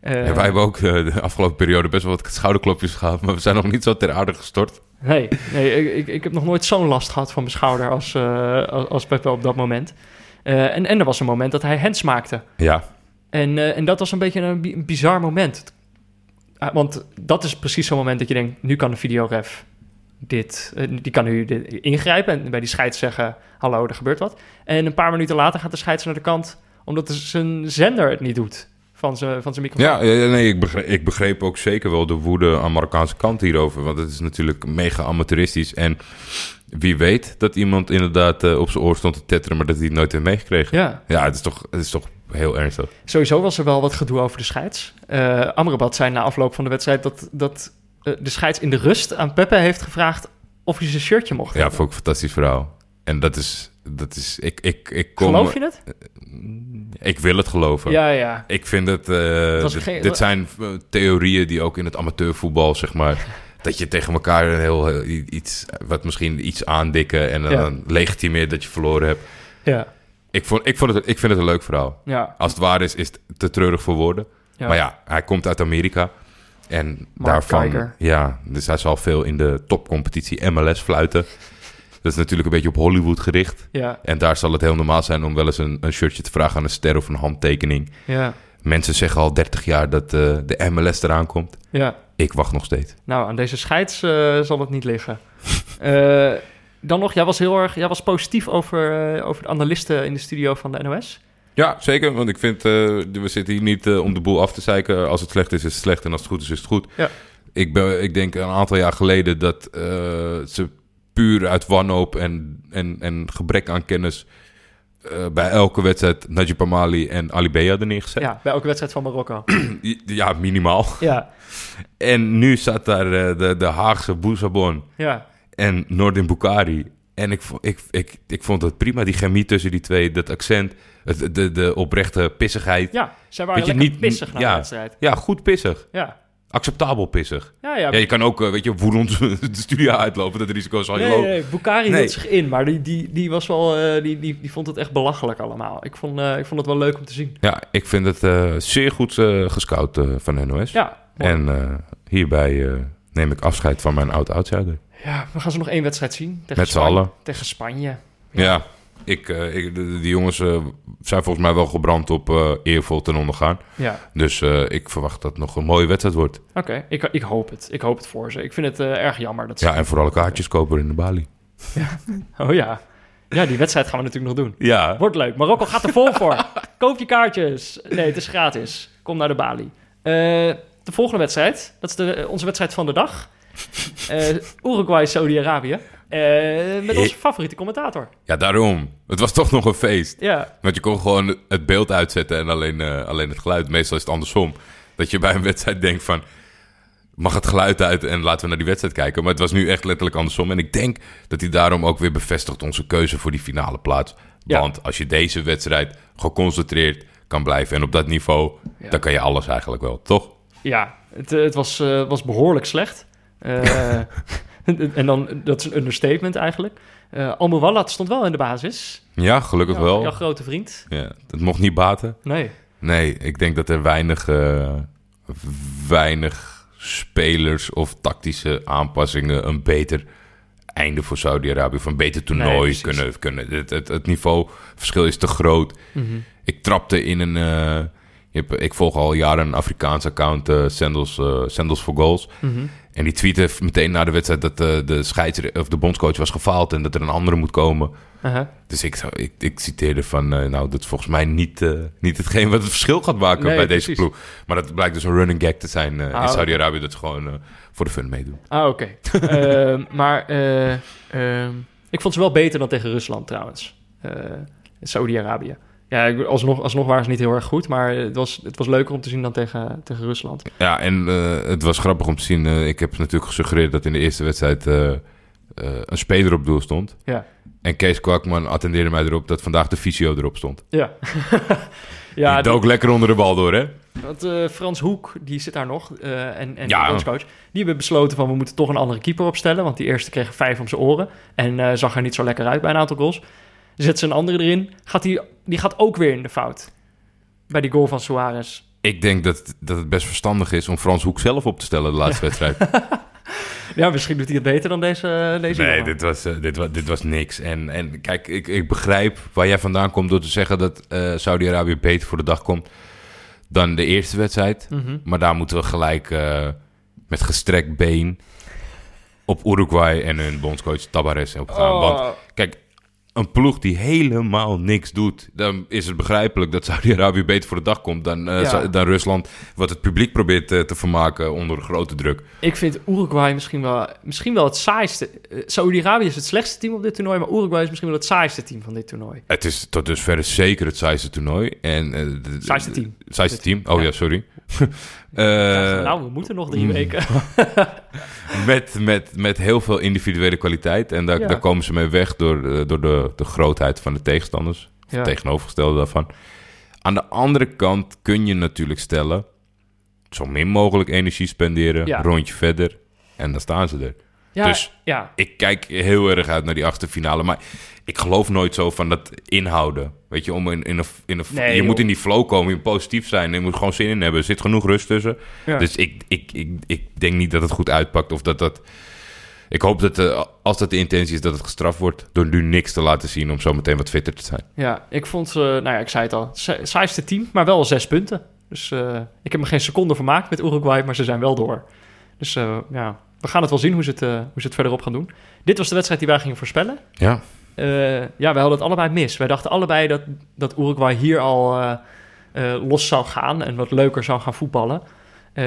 Ja, wij hebben ook de afgelopen periode best wel wat schouderklopjes gehad. Maar we zijn nog niet zo ter aarde gestort. Nee, nee ik, ik, heb nog nooit zo'n last gehad van mijn schouder als, als, als Pepe op dat moment. En, en er was een moment dat hij hands maakte. Ja, En, eh, en dat was een beetje een, bi- een bizar moment. Ah, want dat is precies zo'n moment dat je denkt... nu kan de videoref dit... eh, die kan nu dit ingrijpen en bij die scheids zeggen... hallo, er gebeurt wat. En een paar minuten later gaat de scheids naar de kant... omdat zijn zender het niet doet van zijn, van zijn microfoon. ja, nee, ik begreep, ik begreep ook zeker wel de woede aan Marokkaanse kant hierover. Want het is natuurlijk mega amateuristisch. En wie weet dat iemand inderdaad eh, op zijn oor stond te tetteren... maar dat hij het nooit heeft meegekregen. Ja, Ja, het is toch, het is toch heel ernstig. sowieso was er wel wat gedoe over de scheids. Eh Amrabat zei na afloop van de wedstrijd... dat, dat eh, de scheids in de rust aan Pepe heeft gevraagd... of hij zijn shirtje mocht Ja, hebben. vond ik een fantastisch verhaal. En dat is... Dat is ik, ik, ik kom, Geloof je het? Ik wil het geloven. Ja, ja. Ik vind het... was dit, geen- dit zijn eh, theorieën die ook in het amateurvoetbal, zeg maar... dat je tegen elkaar een heel, iets... wat misschien iets aandikken... en dan, Ja. dan legitimeert dat je verloren hebt. Ja, Ik, vond, ik, vond het, ik vind het een leuk verhaal. ja. Als het waar is, is het te treurig voor woorden. ja. Maar ja, hij komt uit Amerika. En Mark daarvan... Ja, dus hij zal veel in de topcompetitie MLS fluiten. Dat is natuurlijk een beetje op Hollywood gericht. Ja, En daar zal het heel normaal zijn om wel eens een, een shirtje te vragen aan een ster of een handtekening. ja, Mensen zeggen al 30 jaar dat eh, de MLS eraan komt. ja. Ik wacht nog steeds. Nou, aan deze scheids eh, zal het niet liggen. Eh, dan nog, jij was heel erg, jij was positief over, eh, over de analisten in de studio van de NOS. Ja, zeker. Want ik vind, eh, we zitten hier niet om de boel af te zeiken. Als het slecht is, is het slecht. En als het goed is, is het goed. Ja. Ik, ben, ik denk een aantal jaar geleden dat eh, ze puur uit wanhoop en, en, en gebrek aan kennis... eh, bij elke wedstrijd Najib Amali en Ali Bey hadden neergezet. Ja, bij elke wedstrijd van Marokko. Ja, minimaal. ja, En nu zat daar eh, de, de Haagse Boussabon ja, en Nordin Bukhari. En ik, ik, ik, ik vond het prima, die chemie tussen die twee, dat accent, het, de, de oprechte pissigheid. ja. Zij waren je, niet- pissig na ja. de wedstrijd. Ja, goed pissig. Ja, Acceptabel pissig. ja, ja. Ja, je kan ook, eh, weet je, woedend de studio uitlopen. Dat risico is al Nee, heel nee, hoog. Bukari Nee. hield zich in, maar die, die, die was wel, eh, die, die, die vond het echt belachelijk allemaal. Ik vond, eh, ik vond het wel leuk om te zien. Ja, ik vind het zeer goed gescout van NOS. Ja, mooi. En hierbij neem ik afscheid van mijn oud-outsider. ja, we gaan ze nog één wedstrijd zien. Tegen Met z'n allen. Tegen Spanje. Ja, ik, eh, ik, de- die jongens eh, zijn volgens mij wel gebrand op eh eervol ten ondergaan. Ja, Dus ik verwacht dat het nog een mooie wedstrijd wordt. oké. Ik, ik hoop het. Ik hoop het voor ze. Ik vind het erg jammer dat ze... Ja, en vooral kaartjes kopen in de Bali. Oh ja. Ja, die wedstrijd gaan we natuurlijk nog doen. Ja. Wordt leuk. Marokko gaat er vol voor. Koop je kaartjes. Nee, het is gratis. Kom naar de Bali. Eh, de volgende wedstrijd, dat is de, onze wedstrijd van de dag. Eh Uruguay, Saudi-Arabië. Eh, met onze favoriete commentator. Ja, daarom. Het was toch nog een feest. Ja, Want je kon gewoon het beeld uitzetten en alleen, eh, alleen het geluid. Meestal is het andersom. Dat je bij een wedstrijd denkt van... Mag het geluid uit en laten we naar die wedstrijd kijken. Maar het was nu echt letterlijk andersom. En ik denk dat hij daarom ook weer bevestigt onze keuze voor die finale plaats. Ja. Want als je deze wedstrijd geconcentreerd kan blijven en op dat niveau... Ja. dan kan je alles eigenlijk wel, toch? ja het, het was, was behoorlijk slecht. Eh, en dan, dat is een understatement eigenlijk. Eh Almouwallat stond wel in de basis. Ja, gelukkig Ja, wel. Jouw grote vriend. Ja, het mocht niet baten. Nee. Nee, ik denk dat er weinig, eh, weinig spelers of tactische aanpassingen een beter einde voor Saudi-Arabië of een beter toernooi kunnen. kunnen. Het, het, het niveauverschil is te groot. Mhm. Ik trapte in een. ik volg al jaren een Afrikaans account, Sandals, Sandals for Goals. Mhm. En die tweette meteen na de wedstrijd dat eh, de scheidsrechter of de bondscoach was gefaald en dat er een andere moet komen. Dus ik, ik, ik citeerde van, eh, nou, dat is volgens mij niet, eh, niet hetgeen wat het verschil gaat maken Nee, bij deze ploeg. Maar dat blijkt dus een running gag te zijn Ah, in Saudi-Arabië, dat ze gewoon voor de fun meedoen. Ah, oké. Ehm, maar eh, ehm, ik vond ze wel beter dan tegen Rusland trouwens. Saudi-Arabië. Ja, alsnog, alsnog waren ze niet heel erg goed, maar het was, het was leuker om te zien dan tegen, tegen Rusland. Ja, en eh, het was grappig om te zien. eh, ik heb natuurlijk gesuggereerd dat in de eerste wedstrijd eh, een speler op doel stond. Ja. En Kees Kwakman attendeerde mij erop dat vandaag de fysio erop stond. Ja. ja, die dook lekker onder de bal door, hè? Want Frans Hoek, die zit daar nog, en, en Ja. de die hebben besloten van we moeten toch een andere keeper opstellen, want die eerste kreeg vijf om zijn oren en zag er niet zo lekker uit bij een aantal goals. Zet ze een andere erin, gaat die, die gaat ook weer in de fout. Bij die goal van Suarez. Ik denk dat, dat het best verstandig is om Frans Hoek zelf op te stellen de laatste wedstrijd. Ja, misschien doet hij het beter dan deze, deze Nee, jongen. dit was, eh, dit, was, dit was niks. En, en kijk, ik, ik begrijp waar jij vandaan komt door te zeggen dat eh, Saudi-Arabië beter voor de dag komt dan de eerste wedstrijd. Mhm. Maar daar moeten we gelijk eh, met gestrekt been op Uruguay en hun bondscoach Tabares op gaan. Oh. Want kijk, een ploeg die helemaal niks doet, dan is het begrijpelijk dat Saudi-Arabië beter voor de dag komt dan, eh, Ja. Dan Rusland, wat het publiek probeert eh, te vermaken onder grote druk. Ik vind Uruguay misschien wel, misschien wel het saaiste. Eh, Saudi-Arabië is het slechtste team op dit toernooi, maar Uruguay is misschien wel het saaiste team van dit toernooi. Het is tot dusver zeker het saaiste toernooi. En, Saaiste team. Het saaiste team? Oh Ja. ja, sorry. Eh, nou, we moeten nog drie mm. weken. met, met, met heel veel individuele kwaliteit. En daar, Ja. daar komen ze mee weg door, eh, door de, de grootheid van de tegenstanders. Ja. tegenovergestelde daarvan. Aan de andere kant kun je natuurlijk stellen... zo min mogelijk energie spenderen, rondje verder. En dan staan ze er. Ja, Dus- ja. Ik kijk heel erg uit naar die achtste finale. Maar ik geloof nooit zo van dat inhouden. Weet je, om in, in een, in een, Nee, je joh. moet in die flow komen, je moet positief zijn. Je moet gewoon zin in hebben. Er zit genoeg rust tussen. Ja. Dus ik, ik, ik, ik denk niet dat het goed uitpakt. Of dat dat... Ik hoop dat eh, als dat de intentie is, dat het gestraft wordt. Door nu niks te laten zien om zo meteen wat fitter te zijn. Ja, ik vond, eh nou ja, ik zei het al, sa- saaiste team, maar wel zes punten. Dus eh, ik heb me geen seconde vermaakt met Uruguay, maar ze zijn wel door. Dus eh, ja, we gaan het wel zien hoe ze het, eh, hoe ze het verderop gaan doen. Dit was de wedstrijd die wij gingen voorspellen. Ja, Eh, ja, wij hadden het allebei mis. Wij dachten allebei dat, dat Uruguay hier al eh, los zou gaan en wat leuker zou gaan voetballen.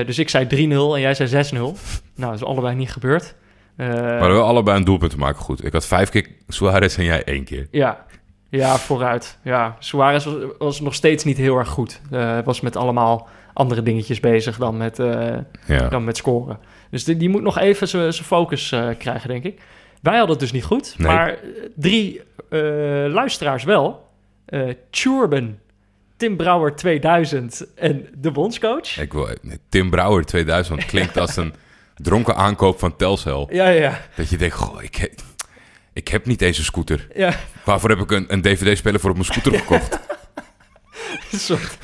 Dus ik zei 3-0 en jij zei 6-0. Nou, dat is allebei niet gebeurd. Maar wel allebei een doelpunt te maken goed. Ik had vijf keer Suarez en jij één keer. Ja, ja vooruit. Ja, Suarez was, was nog steeds niet heel erg goed. Was met allemaal andere dingetjes bezig dan met, eh, Ja. dan met scoren. Dus die, die moet nog even zijn focus eh, krijgen, denk ik. Wij hadden het dus niet goed, Nee. maar eh, drie luisteraars wel. Churban, Tim Brouwer 2000 en de bondscoach. Ik wil, Tim Brouwer 2000 klinkt als een dronken aankoop van Telcel. Ja, ja, Dat je denkt, goh, ik heb, ik heb niet eens een scooter. ja. Waarvoor heb ik een, een dvd-speler voor op mijn scooter gekocht? Een soort,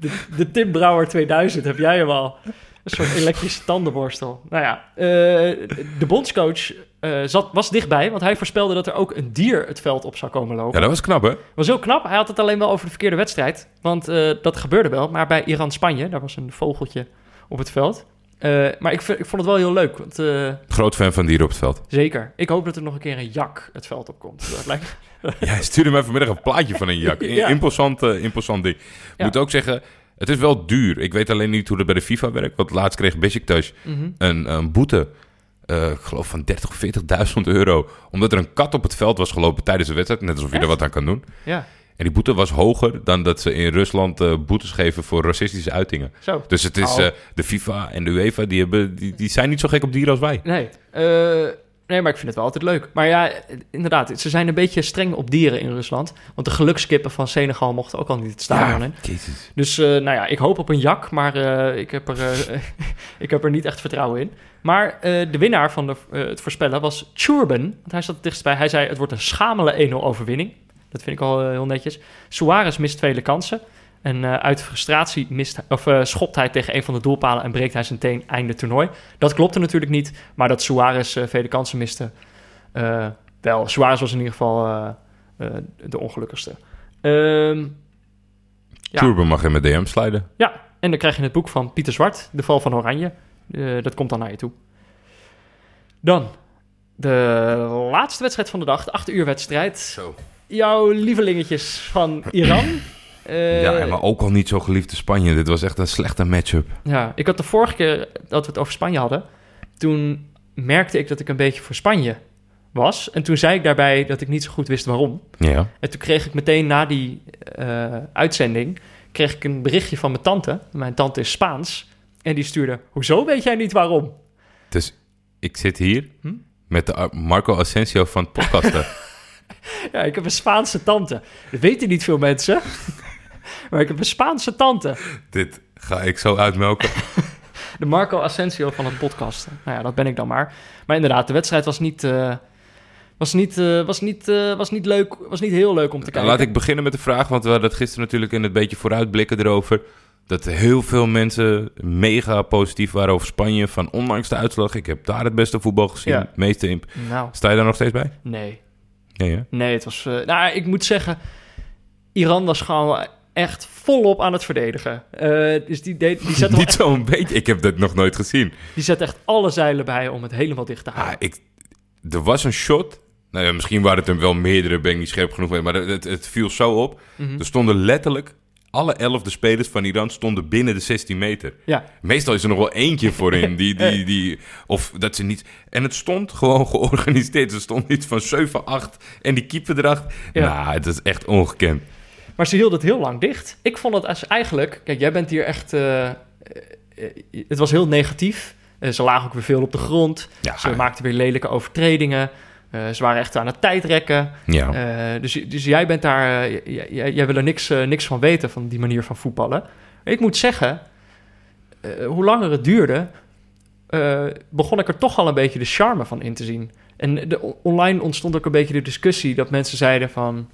de, de Tim Brouwer 2000 heb jij hem al. Een soort elektrische tandenborstel. Nou ja, eh, de bondscoach eh, zat, was dichtbij, want hij voorspelde dat er ook een dier het veld op zou komen lopen. Ja, dat was knap, hè? was heel knap. Hij had het alleen wel over de verkeerde wedstrijd. Want eh, dat gebeurde wel. Maar bij Iran-Spanje, daar was een vogeltje op het veld. Maar ik, vond het wel heel leuk. Want, Groot fan van dieren op het veld. zeker. Ik hoop dat er nog een keer een jak het veld op komt. Dat lijkt Jij stuurde mij vanmiddag een plaatje van een jak. Ja. Imposant, imposant ding. Ik Ja. moet ook zeggen, het is wel duur. Ik weet alleen niet hoe dat bij de FIFA werkt. Want laatst kreeg Besiktas Mhm. een, een boete. eh, ik geloof van 30 of 40.000 euro. Omdat er een kat op het veld was gelopen tijdens de wedstrijd. Net alsof je er wat aan kan doen. Ja, En die boete was hoger dan dat ze in Rusland eh, boetes geven voor racistische uitingen. zo. Dus het is eh, de FIFA en de UEFA, die, hebben, die, die zijn niet zo gek op dieren als wij. Nee. Nee, maar ik vind het wel altijd leuk. Maar ja, inderdaad. Ze zijn een beetje streng op dieren in Rusland. Want de gelukskippen van Senegal mochten ook al niet het stadion in. Jezus. Dus eh, nou ja, ik hoop op een jak, maar eh, ik, heb er, eh, ik heb er niet echt vertrouwen in. Maar de winnaar van de, het voorspellen was Churban. Want hij zat het dichtst bij. Hij zei, het wordt een schamele 1-0 overwinning. Dat vind ik al heel netjes. Suarez mist vele kansen. En eh, uit frustratie mist, of, eh, schopt hij tegen een van de doelpalen en breekt hij zijn teen einde toernooi. Dat klopte natuurlijk niet, maar dat Suarez eh, vele kansen miste, wel. Suarez was in ieder geval de ongelukkigste. Ehm Ja. Turbo mag in mijn DM sliden. ja, en dan krijg je het boek van Pieter Zwart, De Val van Oranje. Dat komt dan naar je toe. Dan de laatste wedstrijd van de dag, de 8 uur wedstrijd. Zo. Jouw lievelingetjes van Iran. Eh, Ja, maar ook al niet zo geliefde Spanje. Dit was echt een slechte matchup. Ja, ik had de vorige keer dat we het over Spanje hadden. Toen merkte ik dat ik een beetje voor Spanje was. En toen zei ik daarbij dat ik niet zo goed wist waarom. Ja. En toen kreeg ik meteen na die eh, uitzending... kreeg ik een berichtje van mijn tante. Mijn tante is Spaans. En die stuurde... Hoezo weet jij niet waarom? Dus ik zit hier Hm? met de Ar- Marco Asensio van het podcasten. Ja, ik heb een Spaanse tante. Dat weten niet veel mensen. maar ik heb een Spaanse tante. Dit ga ik zo uitmelken. De Marco Asensio van het podcasten. Nou ja, dat ben ik dan maar. Maar inderdaad, de wedstrijd was niet... eh, was niet, eh, was, niet, eh, was niet leuk, was niet heel leuk om te kijken. Laat ik beginnen met de vraag, want we hadden het gisteren natuurlijk in het beetje vooruitblikken erover. Dat heel veel mensen mega positief waren over Spanje. Van ondanks de uitslag, ik heb daar het beste voetbal gezien. Ja. Meeste imp- Nou, Sta je daar nog steeds bij? nee. Nee, hè? Nee, het was... nou, ik moet zeggen... Iran was gewoon echt volop aan het verdedigen. Eh, dus die, deed, die, zette wel Niet zo'n beetje. Ik heb dat nog nooit gezien. Die zet echt alle zeilen bij om het helemaal dicht te Ah, houden. ik, er was een shot. Nou ja, misschien waren het er wel meerdere, ben ik niet scherp genoeg mee. Maar het, het, viel zo op. Mhm. Er stonden letterlijk... Alle elfde spelers van Iran stonden binnen de 16 meter. Ja, Meestal is er nog wel eentje voorin. Die, die, die, of dat ze niet... En het stond gewoon georganiseerd. Er stond iets van 7, 8 en die keeper erachter. Ja. Nou, het is echt ongekend. Maar ze hield het heel lang dicht. Ik vond het als eigenlijk... Kijk, jij bent hier echt... eh, eh, het was heel negatief. Eh, ze lagen ook weer veel op de grond. Ja, Ze maakten weer lelijke overtredingen. Ze waren echt aan het tijdrekken. ja. Dus, dus jij bent daar... jij wil er niks, niks van weten, van die manier van voetballen. Ik moet zeggen... hoe langer het duurde... begon ik er toch al een beetje de charme van in te zien. En de, online ontstond ook een beetje de discussie... dat mensen zeiden van...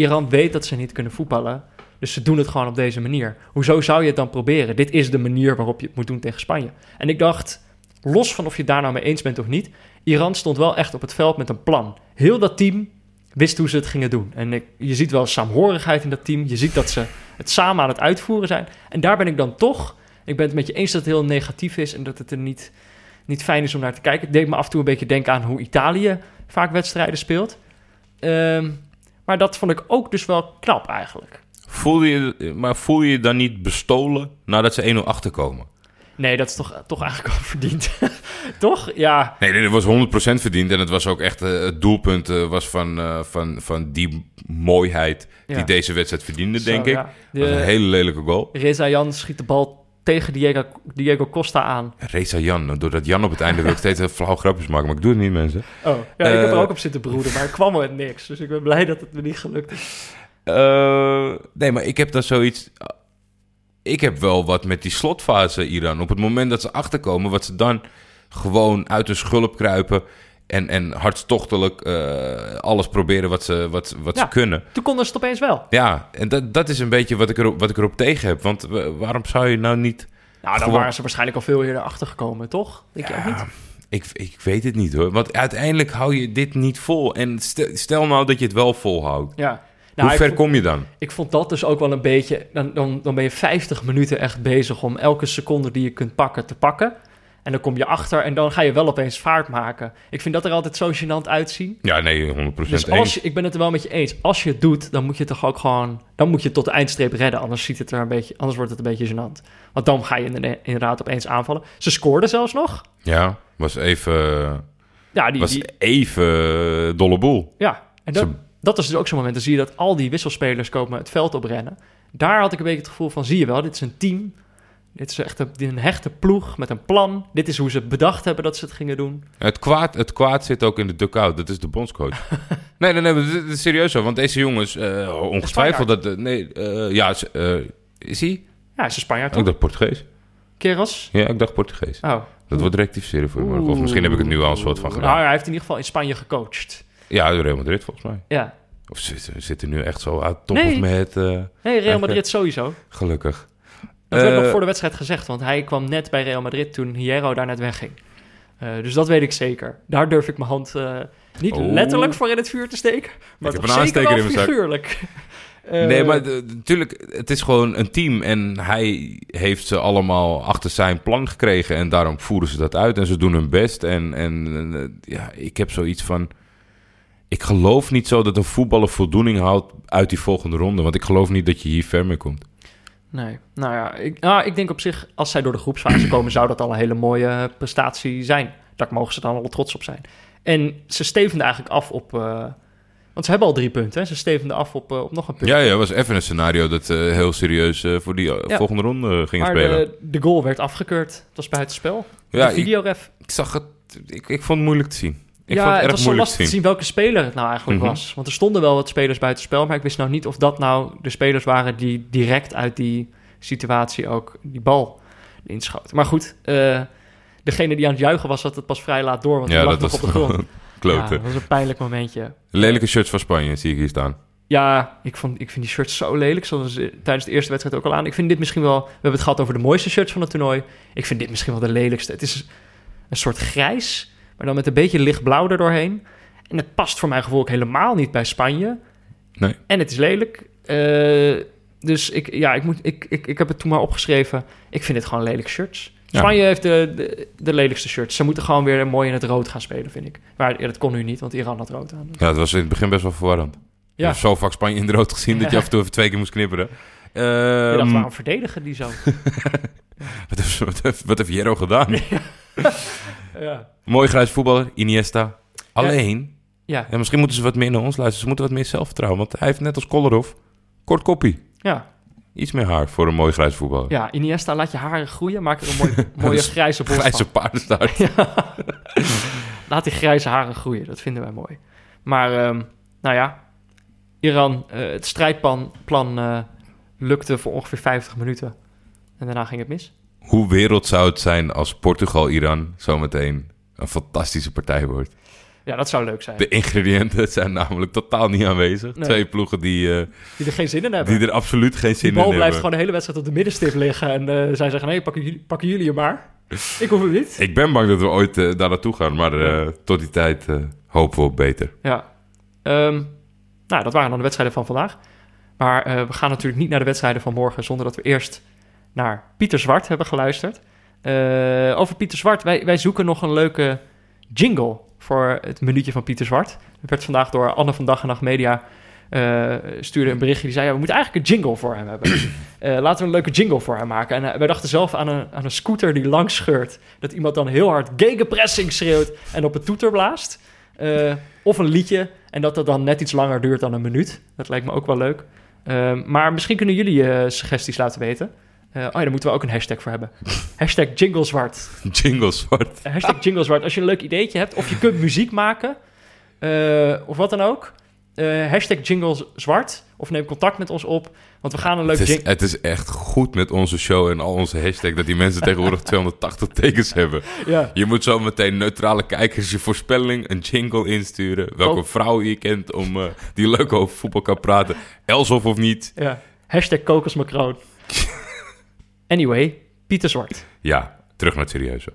Iran weet dat ze niet kunnen voetballen... Dus ze doen het gewoon op deze manier. Hoezo zou je het dan proberen? Dit is de manier waarop je het moet doen tegen Spanje. En ik dacht, los van of je daar nou mee eens bent of niet... Iran stond wel echt op het veld met een plan. Heel dat team wist hoe ze het gingen doen. En ik, je ziet wel saamhorigheid in dat team. Je ziet dat ze het samen aan het uitvoeren zijn. En daar ben ik dan toch... Ik ben het met je eens dat het heel negatief is... en dat het er niet, niet fijn is om naar te kijken. Het deed me af en toe een beetje denken aan hoe Italië vaak wedstrijden speelt. Ehm, maar dat vond ik ook dus wel knap eigenlijk. Voel je, maar voel je je dan niet bestolen nadat ze 1-0 achterkomen? Nee, dat is toch, toch eigenlijk al verdiend. toch? Ja. Nee, nee, dat was 100% verdiend. En het was ook echt eh, het doelpunt eh, was van, eh, van, van die mooiheid die Ja. deze wedstrijd verdiende, Zo, denk ik. ja. Dat was een De, hele lelijke goal. Reza Jan schiet de bal tegen Diego, Diego Costa aan. Reza Jan, doordat Jan op het einde wil ik steeds een flauw grapjes maken, maar ik doe het niet, mensen. Oh, ja, ik heb er Eh. ook op zitten broeden, maar er kwam met niks. Dus ik ben blij dat het me niet gelukt is. Eh, nee, maar ik heb dan zoiets. Ik heb wel wat met die slotfase Iran. Op het moment dat ze achterkomen, wat ze dan gewoon uit hun schulp kruipen. En, en hartstochtelijk eh, alles proberen wat ze, wat, wat Ja. ze kunnen. Toen konden ze het opeens wel. Ja, en dat, dat is een beetje wat ik, erop, wat ik erop tegen heb. Want wa- waarom zou je nou niet... Nou, dan Gewoon- waren ze waarschijnlijk al veel eerder achtergekomen, toch? Denk je ook niet? Ik, ik weet het niet hoor. Want uiteindelijk hou je dit niet vol. En stel, stel nou dat je het wel volhoudt. Ja. Hoe Nou, ik, ver vond, kom je dan? ik vond dat dus ook wel een beetje... Dan, dan, dan ben je 50 minuten echt bezig om elke seconde die je kunt pakken te pakken. En dan kom je achter en dan ga je wel opeens vaart maken. Ik vind dat er altijd zo gênant uitzien. Ja, nee, 100% Dus als je, ik ben het er wel met je eens. Als je het doet, dan moet je toch ook gewoon... Dan moet je het tot de eindstreep redden. Anders, ziet het er een beetje, anders wordt het een beetje gênant. Want dan ga je inderdaad- inderdaad opeens aanvallen. Ze scoorden zelfs nog. Ja, was even, Ja, die, was die, even dolle boel. ja. en dat, Ze- dat is dus ook zo'n moment. Dan zie je dat al die wisselspelers komen het veld oprennen. Daar had ik een beetje het gevoel van... Zie je wel, dit is een team. Dit is echt een, een hechte ploeg met een plan. Dit is hoe ze bedacht hebben dat ze het gingen doen. Het kwaad, het kwaad zit ook in de dugout. Dat is de bondscoach. nee, nee, nee, dit is serieus zo. Want deze jongens, eh, ongetwijfeld dat... nee, eh, ja, eh, is hij? Ja, hij is een Spanjaard ik toch? dacht Portugees. Keros? Ja, ik dacht Portugees. Oh. Dat wordt rectificeren voor je morgen. Of misschien heb ik het nu al een soort van Nou, gedaan. hij heeft in ieder geval in Spanje gecoacht. Ja, Real Madrid volgens mij. Ja. Of zitten zitten nu echt zo uit top Nee. of met... Nee, Real. Madrid sowieso. gelukkig. Dat werd Eh, nog voor de wedstrijd gezegd, want hij kwam net bij Real Madrid toen Hierro daar net wegging. Eh, dus dat weet ik zeker. Daar durf ik mijn hand eh, niet Oh. letterlijk voor in het vuur te steken, maar heb toch een zeker wel figuurlijk. Eh, nee, maar natuurlijk, het is gewoon een team. En hij heeft ze allemaal achter zijn plan gekregen. En daarom voeren ze dat uit. En ze doen hun best. En, en eh, ja, ik heb zoiets van... Ik geloof niet zo dat een voetballer voldoening houdt uit die volgende ronde. Want ik geloof niet dat je hier ver mee komt. Nee, nou ja, ik, nou, ik denk op zich, als zij door de groepsfase komen, zou dat al een hele mooie prestatie zijn. Daar mogen ze dan al trots op zijn. En ze stevenden eigenlijk af op, eh, want ze hebben al drie punten, hè? ze stevenden af op, eh, op nog een punt. Ja, ja, was even een scenario dat eh, heel serieus eh, voor die eh, Ja. volgende ronde ging maar spelen. de, de goal werd afgekeurd, het was buitenspel. ja, de ik, videoref. ik zag het. Ik, ik vond het moeilijk te zien. Ik ja, vond het was zo lastig te zien. zien welke speler het nou eigenlijk Mhm. was. Want er stonden wel wat spelers buitenspel, maar ik wist nou niet of dat nou de spelers waren die direct uit die situatie ook die bal inschoten. Maar goed, eh, degene die aan het juichen was, had het pas vrij laat door, want Ja, hij lag dat nog was op de grond. Ja, dat was een pijnlijk momentje. Lelijke shirts van Spanje zie ik hier staan. Ja, ik, vond, ik vind die shirts zo lelijk, zoals tijdens de eerste wedstrijd ook al aan. Ik vind dit misschien wel, we hebben het gehad over de mooiste shirts van het toernooi. Ik vind dit misschien wel de lelijkste. Het is een soort grijs, maar dan met een beetje lichtblauw erdoorheen. En het past voor mijn gevoel ook helemaal niet bij Spanje. Nee. En het is lelijk. Eh, dus ik, ja, ik, moet, ik, ik, ik heb het toen maar opgeschreven. Ik vind dit gewoon lelijke shirts. Ja. Spanje heeft de, de, de lelijkste shirts. Ze moeten gewoon weer mooi in het rood gaan spelen, vind ik. Maar ja, dat kon nu niet, want Iran had rood aan. Ja, het was in het begin best wel verwarrend. Ja. Ik heb zo vaak Spanje in de rood gezien dat je af en toe even twee keer moest knipperen. Je Ehm, dacht, waarom verdedigen die zo? wat, heeft, wat, heeft, wat heeft Jero gedaan? ja. Mooi grijs voetballer, Iniesta. Alleen, Ja, ja, misschien moeten ze wat meer naar ons luisteren. Ze moeten wat meer zelfvertrouwen. Want hij heeft net als Kolarov kort koppie. ja, Iets meer haar voor een mooi grijs voetballer. ja. Iniesta, laat je haren groeien. Maak er een mooi, mooie grijze Grijze paardenstaart. Laat die grijze haren groeien. Dat vinden wij mooi. Maar, ehm, nou ja. Iran, eh, het strijdplan plan, eh, lukte voor ongeveer 50 minuten. En daarna ging het mis. Hoe wereld zou het zijn als Portugal-Iran zometeen een fantastische partij wordt? Ja, dat zou leuk zijn. De ingrediënten zijn namelijk totaal niet aanwezig. Nee. Twee ploegen die, eh, Die er geen zin in hebben. die er absoluut geen zin bal in blijft hebben. gewoon de hele wedstrijd op de middenstip liggen. En eh, zij zeggen, nee, pakken jullie, pakken jullie hem maar. Ik hoef hem niet. Ik ben bang dat we ooit eh, daar naartoe gaan, maar tot die tijd hopen we op beter. Ja. Ehm, nou, dat waren dan de wedstrijden van vandaag. Maar we gaan natuurlijk niet naar de wedstrijden van morgen zonder dat we eerst naar Pieter Zwart hebben geluisterd. Eh, over Pieter Zwart, wij, wij zoeken nog een leuke jingle voor het minuutje van Pieter Zwart. Er werd vandaag door Anne van Dag en Nacht Media eh, stuurde een berichtje die zei: ja, we moeten eigenlijk een jingle voor hem hebben. Eh, laten we een leuke jingle voor hem maken. En wij dachten zelf aan een, aan een scooter die langs scheurt. Dat iemand dan heel hard gegenpressing schreeuwt en op het toeter blaast. Of een liedje en dat dat dan net iets langer duurt dan een minuut. Dat lijkt me ook wel leuk. Maar misschien kunnen jullie eh, suggesties laten weten. Eh, oh ja, daar moeten we ook een hashtag voor hebben. hashtag jinglezwart. Jingle zwart. Hashtag jinglezwart. Als je een leuk ideetje hebt of je kunt muziek maken eh, of wat dan ook. eh hashtag jinglezwart of neem contact met ons op. Want we gaan een leuk Het is, het is echt goed met onze show en al onze hashtags dat die mensen tegenwoordig 280 tekens hebben. Ja. Je moet zo meteen neutrale kijkers je voorspelling, een jingle insturen. Welke Oh. vrouw je kent om, eh, die leuk over voetbal kan praten. Elsof of niet. ja. Hashtag kokosmacroon. anyway, Pieter Zwart. Ja, terug naar het serieuze.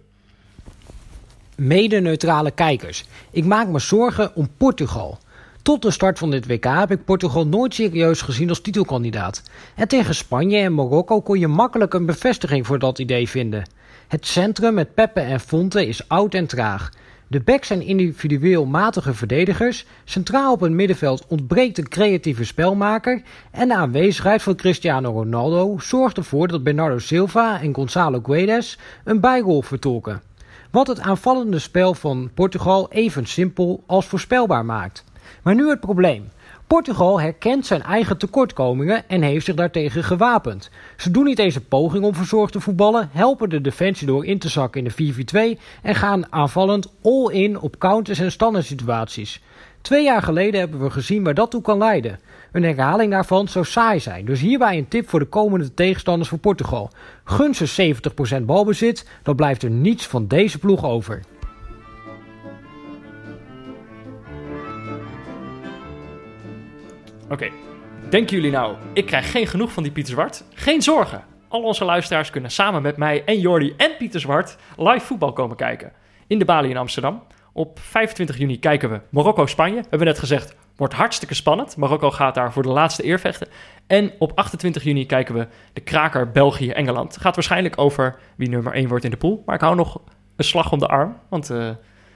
Mede-neutrale kijkers. Ik maak me zorgen om Portugal. Tot de start van dit WK heb ik Portugal nooit serieus gezien als titelkandidaat. En tegen Spanje en Marokko kon je makkelijk een bevestiging voor dat idee vinden. Het centrum met Pepe en Fonte is oud en traag. De backs zijn individueel matige verdedigers. Centraal op het middenveld ontbreekt een creatieve spelmaker. En de aanwezigheid van Cristiano Ronaldo zorgt ervoor dat Bernardo Silva en Gonzalo Guedes een bijrol vertolken. Wat het aanvallende spel van Portugal even simpel als voorspelbaar maakt. Maar nu het probleem. Portugal herkent zijn eigen tekortkomingen en heeft zich daartegen gewapend. Ze doen niet eens een poging om verzorgd te voetballen, helpen de defensie door in te zakken in de 4-4-2 en gaan aanvallend all-in op counters en standaard situaties. Twee jaar geleden hebben we gezien waar dat toe kan leiden. Een herhaling daarvan zou saai zijn, dus hierbij een tip voor de komende tegenstanders voor Portugal. Gun ze 70% balbezit, dan blijft er niets van deze ploeg over. Oké, denken jullie nou, ik krijg geen genoeg van die Pieter Zwart? Geen zorgen. Al onze luisteraars kunnen samen met mij en Jordi en Pieter Zwart live voetbal komen kijken. In de Bali in Amsterdam. Op 25 juni kijken we Marokko-Spanje. We hebben net gezegd, wordt hartstikke spannend. Marokko gaat daar voor de laatste eer vechten. En op 28 juni kijken we de kraker België-Engeland. Het gaat waarschijnlijk over wie nummer 1 wordt in de pool. Maar ik hou nog een slag om de arm, want uh,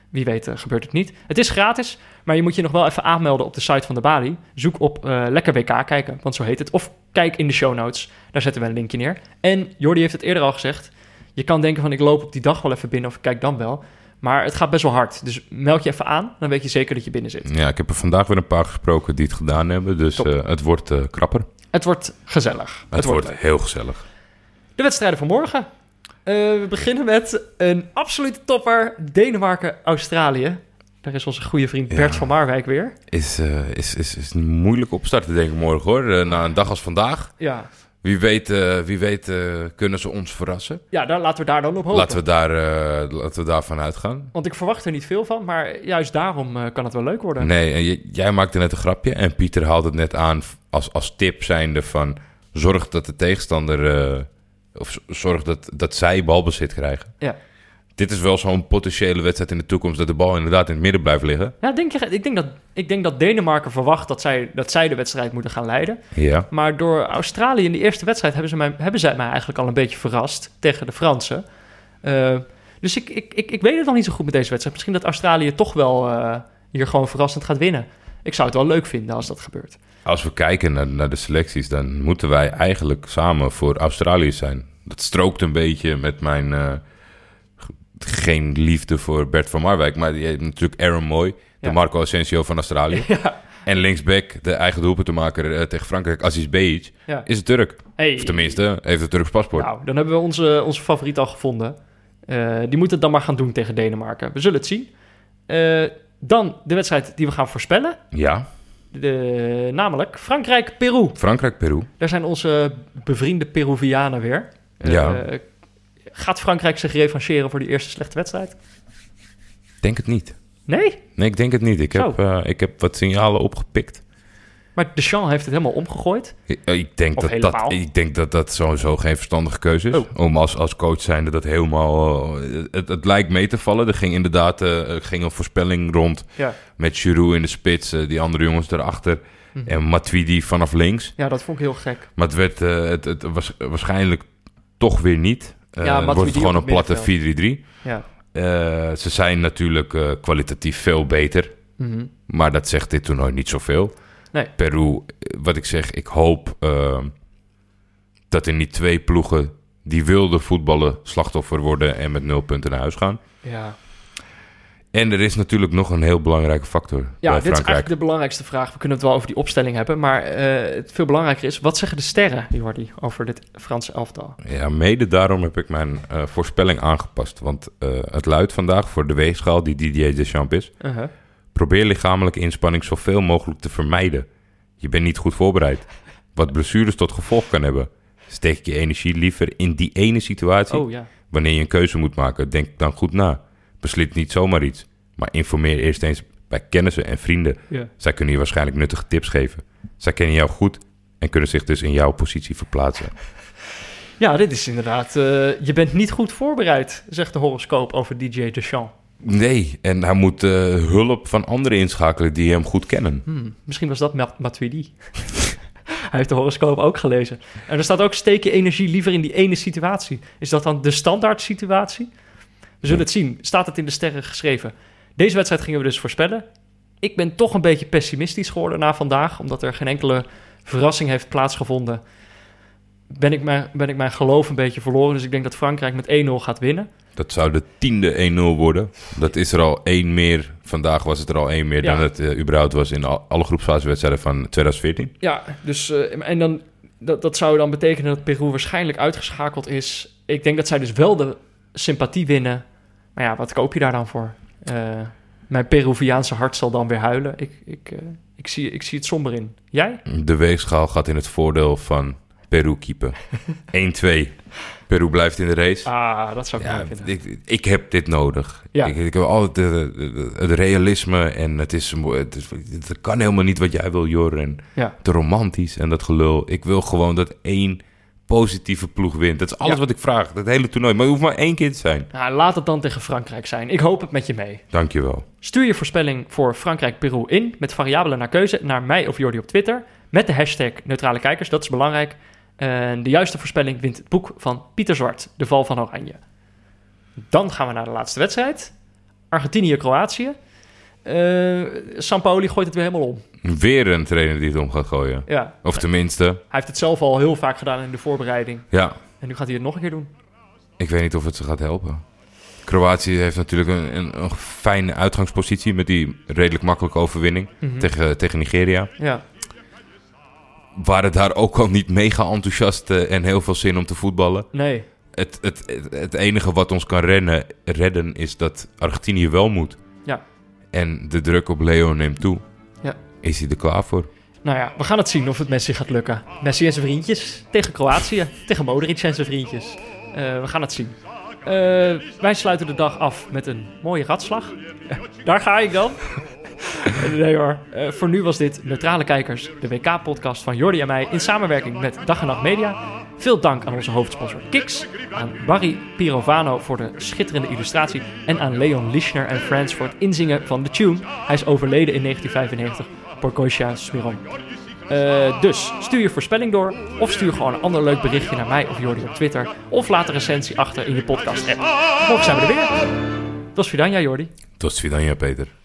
wie weet uh, gebeurt het niet. Het is gratis, maar je moet je nog wel even aanmelden op de site van de Bali. Zoek op uh, Lekker WK kijken, want zo heet het. Of kijk in de show notes, daar zetten we een linkje neer. En Jordi heeft het eerder al gezegd. Je kan denken van ik loop op die dag wel even binnen of ik kijk dan wel. Maar het gaat best wel hard. Dus meld je even aan, dan weet je zeker dat je binnen zit. Ja, ik heb er vandaag weer een paar gesproken die het gedaan hebben. Dus uh, het wordt uh, krapper. Het wordt gezellig. Het, het wordt, wordt heel gezellig. De wedstrijden van morgen. Uh, we beginnen met een absolute topper. Denemarken-Australië. Daar is onze goede vriend Bert ja. van Marwijk weer. Is, is, is, is een moeilijk opstarten, denk ik, morgen hoor. na een dag als vandaag. Ja. Wie weet, uh, wie weet uh, kunnen ze ons verrassen. Ja, dan, laten we daar dan op hopen. Laten we, daar, uh, laten we daarvan uitgaan. Want ik verwacht er niet veel van, maar juist daarom kan het wel leuk worden. Nee, en jij maakte net een grapje en Pieter haalde het net aan als, als tip zijnde van... zorg dat de tegenstander, of zorg dat, dat zij balbezit krijgen. Ja. Dit is wel zo'n potentiële wedstrijd in de toekomst... dat de bal inderdaad in het midden blijft liggen. Ja, denk je, ik, denk dat, ik denk dat Denemarken verwacht dat zij, dat zij de wedstrijd moeten gaan leiden. Ja. Maar door Australië in de eerste wedstrijd hebben, ze mij, hebben zij mij eigenlijk al een beetje verrast tegen de Fransen. Uh, dus ik, ik, ik, ik weet het nog niet zo goed met deze wedstrijd. Misschien dat Australië toch wel uh, hier gewoon verrassend gaat winnen. Ik zou het wel leuk vinden als dat gebeurt. Als we kijken naar, naar de selecties, dan moeten wij eigenlijk samen voor Australië zijn. Dat strookt een beetje met mijn... Uh, geen liefde voor Bert van Marwijk. Maar je hebt natuurlijk Aaron Moy, de Ja. Marco Asensio van Australië. ja. En linksback, de eigen doelpuntenmaker uh, tegen Frankrijk, Aziz Behic, Ja. is een Turk. Hey. Of tenminste, heeft een Turks paspoort. Nou, dan hebben we onze, onze favoriet al gevonden. Uh, die moet het dan maar gaan doen tegen Denemarken. We zullen het zien. Uh, dan de wedstrijd die we gaan voorspellen. Ja, De, namelijk Frankrijk-Peru. Frankrijk-Peru. Daar zijn onze bevriende Peruvianen weer. Ja. Uh, gaat Frankrijk zich revancheren voor die eerste slechte wedstrijd? Denk het niet. Nee? Nee, ik denk het niet. Ik Zo. heb, uh, ik heb wat signalen opgepikt. Maar Deschamps heeft het helemaal omgegooid. Ik, ik, denk, Of dat helemaal. dat, ik denk dat dat sowieso geen verstandige keuze is. Oh. Om als, als coach zijnde dat helemaal... uh, het, het lijkt mee te vallen. Er ging inderdaad uh, er ging een voorspelling rond Ja. met Giroud in de spits. uh, die andere jongens erachter. Mhm. En Matuidi vanaf links. Ja, dat vond ik heel gek. Maar het werd het, het was waarschijnlijk toch weer niet. Ja, het wordt gewoon een platte 4-3-3. Ja. Ze zijn natuurlijk kwalitatief veel beter. Mhm. Maar dat zegt dit toernooi niet zoveel. Nee. Peru, wat ik zeg, ik hoop uh, dat er niet twee ploegen die wilden voetballen slachtoffer worden en met nul punten naar huis gaan. Ja, En er is natuurlijk nog een heel belangrijke factor ja bij dit is Frankrijk. eigenlijk de belangrijkste vraag. We kunnen het wel over die opstelling hebben. Maar eh, het veel belangrijker is, wat zeggen de sterren, Jordi, over dit Franse elftal? Ja, mede daarom heb ik mijn uh, voorspelling aangepast. Want uh, het luidt vandaag voor de weegschaal die Didier Deschamps is. Uh-huh. Probeer lichamelijke inspanning zoveel mogelijk te vermijden. Je bent niet goed voorbereid. Wat blessures tot gevolg kan hebben. Steek je energie liever in die ene situatie. Oh ja. Wanneer je een keuze moet maken, denk dan goed na. Beslit niet zomaar iets. Maar informeer eerst eens bij kennissen en vrienden. Ja. Zij kunnen je waarschijnlijk nuttige tips geven. Zij kennen jou goed en kunnen zich dus in jouw positie verplaatsen. Ja, dit is inderdaad... Uh, je bent niet goed voorbereid, zegt de horoscoop over DJ Deschamps. Nee, en hij moet uh, hulp van anderen inschakelen die hem goed kennen. Hmm, misschien was dat Mat Matuidi. hij heeft de horoscoop ook gelezen. En er staat ook steek je energie liever in die ene situatie. Is dat dan de standaard situatie? We zullen het zien. Staat het in de sterren geschreven? Deze wedstrijd gingen we dus voorspellen. Ik ben toch een beetje pessimistisch geworden na vandaag, omdat er geen enkele verrassing heeft plaatsgevonden. Ben ik, mijn, ben ik mijn geloof een beetje verloren. Dus ik denk dat Frankrijk met 1-0 gaat winnen. Dat zou de tiende 1-0 worden. Dat is er al één meer. Vandaag was het er al één meer Ja. dan het uh, überhaupt was in al, alle groepsfasewedstrijden van 2014. Ja, dus uh, en dan, dat, dat zou dan betekenen dat Peru waarschijnlijk uitgeschakeld is. Ik denk dat zij dus wel de sympathie winnen. Maar ja, wat koop je daar dan voor? Uh, mijn Peruviaanse hart zal dan weer huilen. Ik, ik, ik, zie, ik zie het somber in. Jij? De weegschaal gaat in het voordeel van Peru keeper. 1-2. Peru blijft in de race. Ah, dat zou ik ja, vinden. ik, ik heb dit nodig. Ja. Ik, ik heb altijd het realisme en het is, het is... Het kan helemaal niet wat jij wil, Jor. En Ja. te romantisch en dat gelul. Ik wil gewoon dat één positieve ploeg wint. Dat is alles Ja. wat ik vraag. Dat hele toernooi. Maar het hoeft maar één keer te zijn. Nou, laat het dan tegen Frankrijk zijn. Ik hoop het met je mee. Dankjewel. Stuur je voorspelling voor Frankrijk-Peru in met variabelen naar keuze naar mij of Jordi op Twitter. Met de hashtag neutrale kijkers, dat is belangrijk. En de juiste voorspelling wint het boek van Pieter Zwart, De Val van Oranje. Dan gaan we naar de laatste wedstrijd. Argentinië-Kroatië. Uh, Sampaoli gooit het weer helemaal om. Weer een trainer die het om gaat gooien. Ja. Of tenminste... Hij heeft het zelf al heel vaak gedaan in de voorbereiding. Ja. En nu gaat hij het nog een keer doen. Ik weet niet of het ze gaat helpen. Kroatië heeft natuurlijk een, een, een fijne uitgangspositie met die redelijk makkelijke overwinning mhm. tegen, tegen Nigeria. Ja. Waren daar ook al niet mega enthousiast eh, en heel veel zin om te voetballen. Nee. Het, het, het, enige wat ons kan rennen, redden is dat Argentinië wel moet. Ja. En de druk op Leo neemt toe. Ja. Is hij er klaar voor? Nou ja, we gaan het zien of het Messi gaat lukken. Messi en zijn vriendjes tegen Kroatië, tegen Modric en zijn vriendjes. Uh, we gaan het zien. Uh, wij sluiten de dag af met een mooie ratslag. Daar ga ik dan. nee hoor. Uh, voor nu was dit Neutrale Kijkers, de WK-podcast van Jordi en mij in samenwerking met Dag en Nacht Media. Veel dank aan onze hoofdsponsor Kix, aan Barry Pirovano voor de schitterende illustratie en aan Leon Lischner en Friends voor het inzingen van de tune. Hij is overleden in 1995 por Goisha Smiron. Uh, dus stuur je voorspelling door. Of stuur gewoon een ander leuk berichtje naar mij of Jordi op Twitter. Of laat een recensie achter in je podcast app. Morgen zijn we er weer. Tot Vidania, Jordi. Tot Vidania, Peter.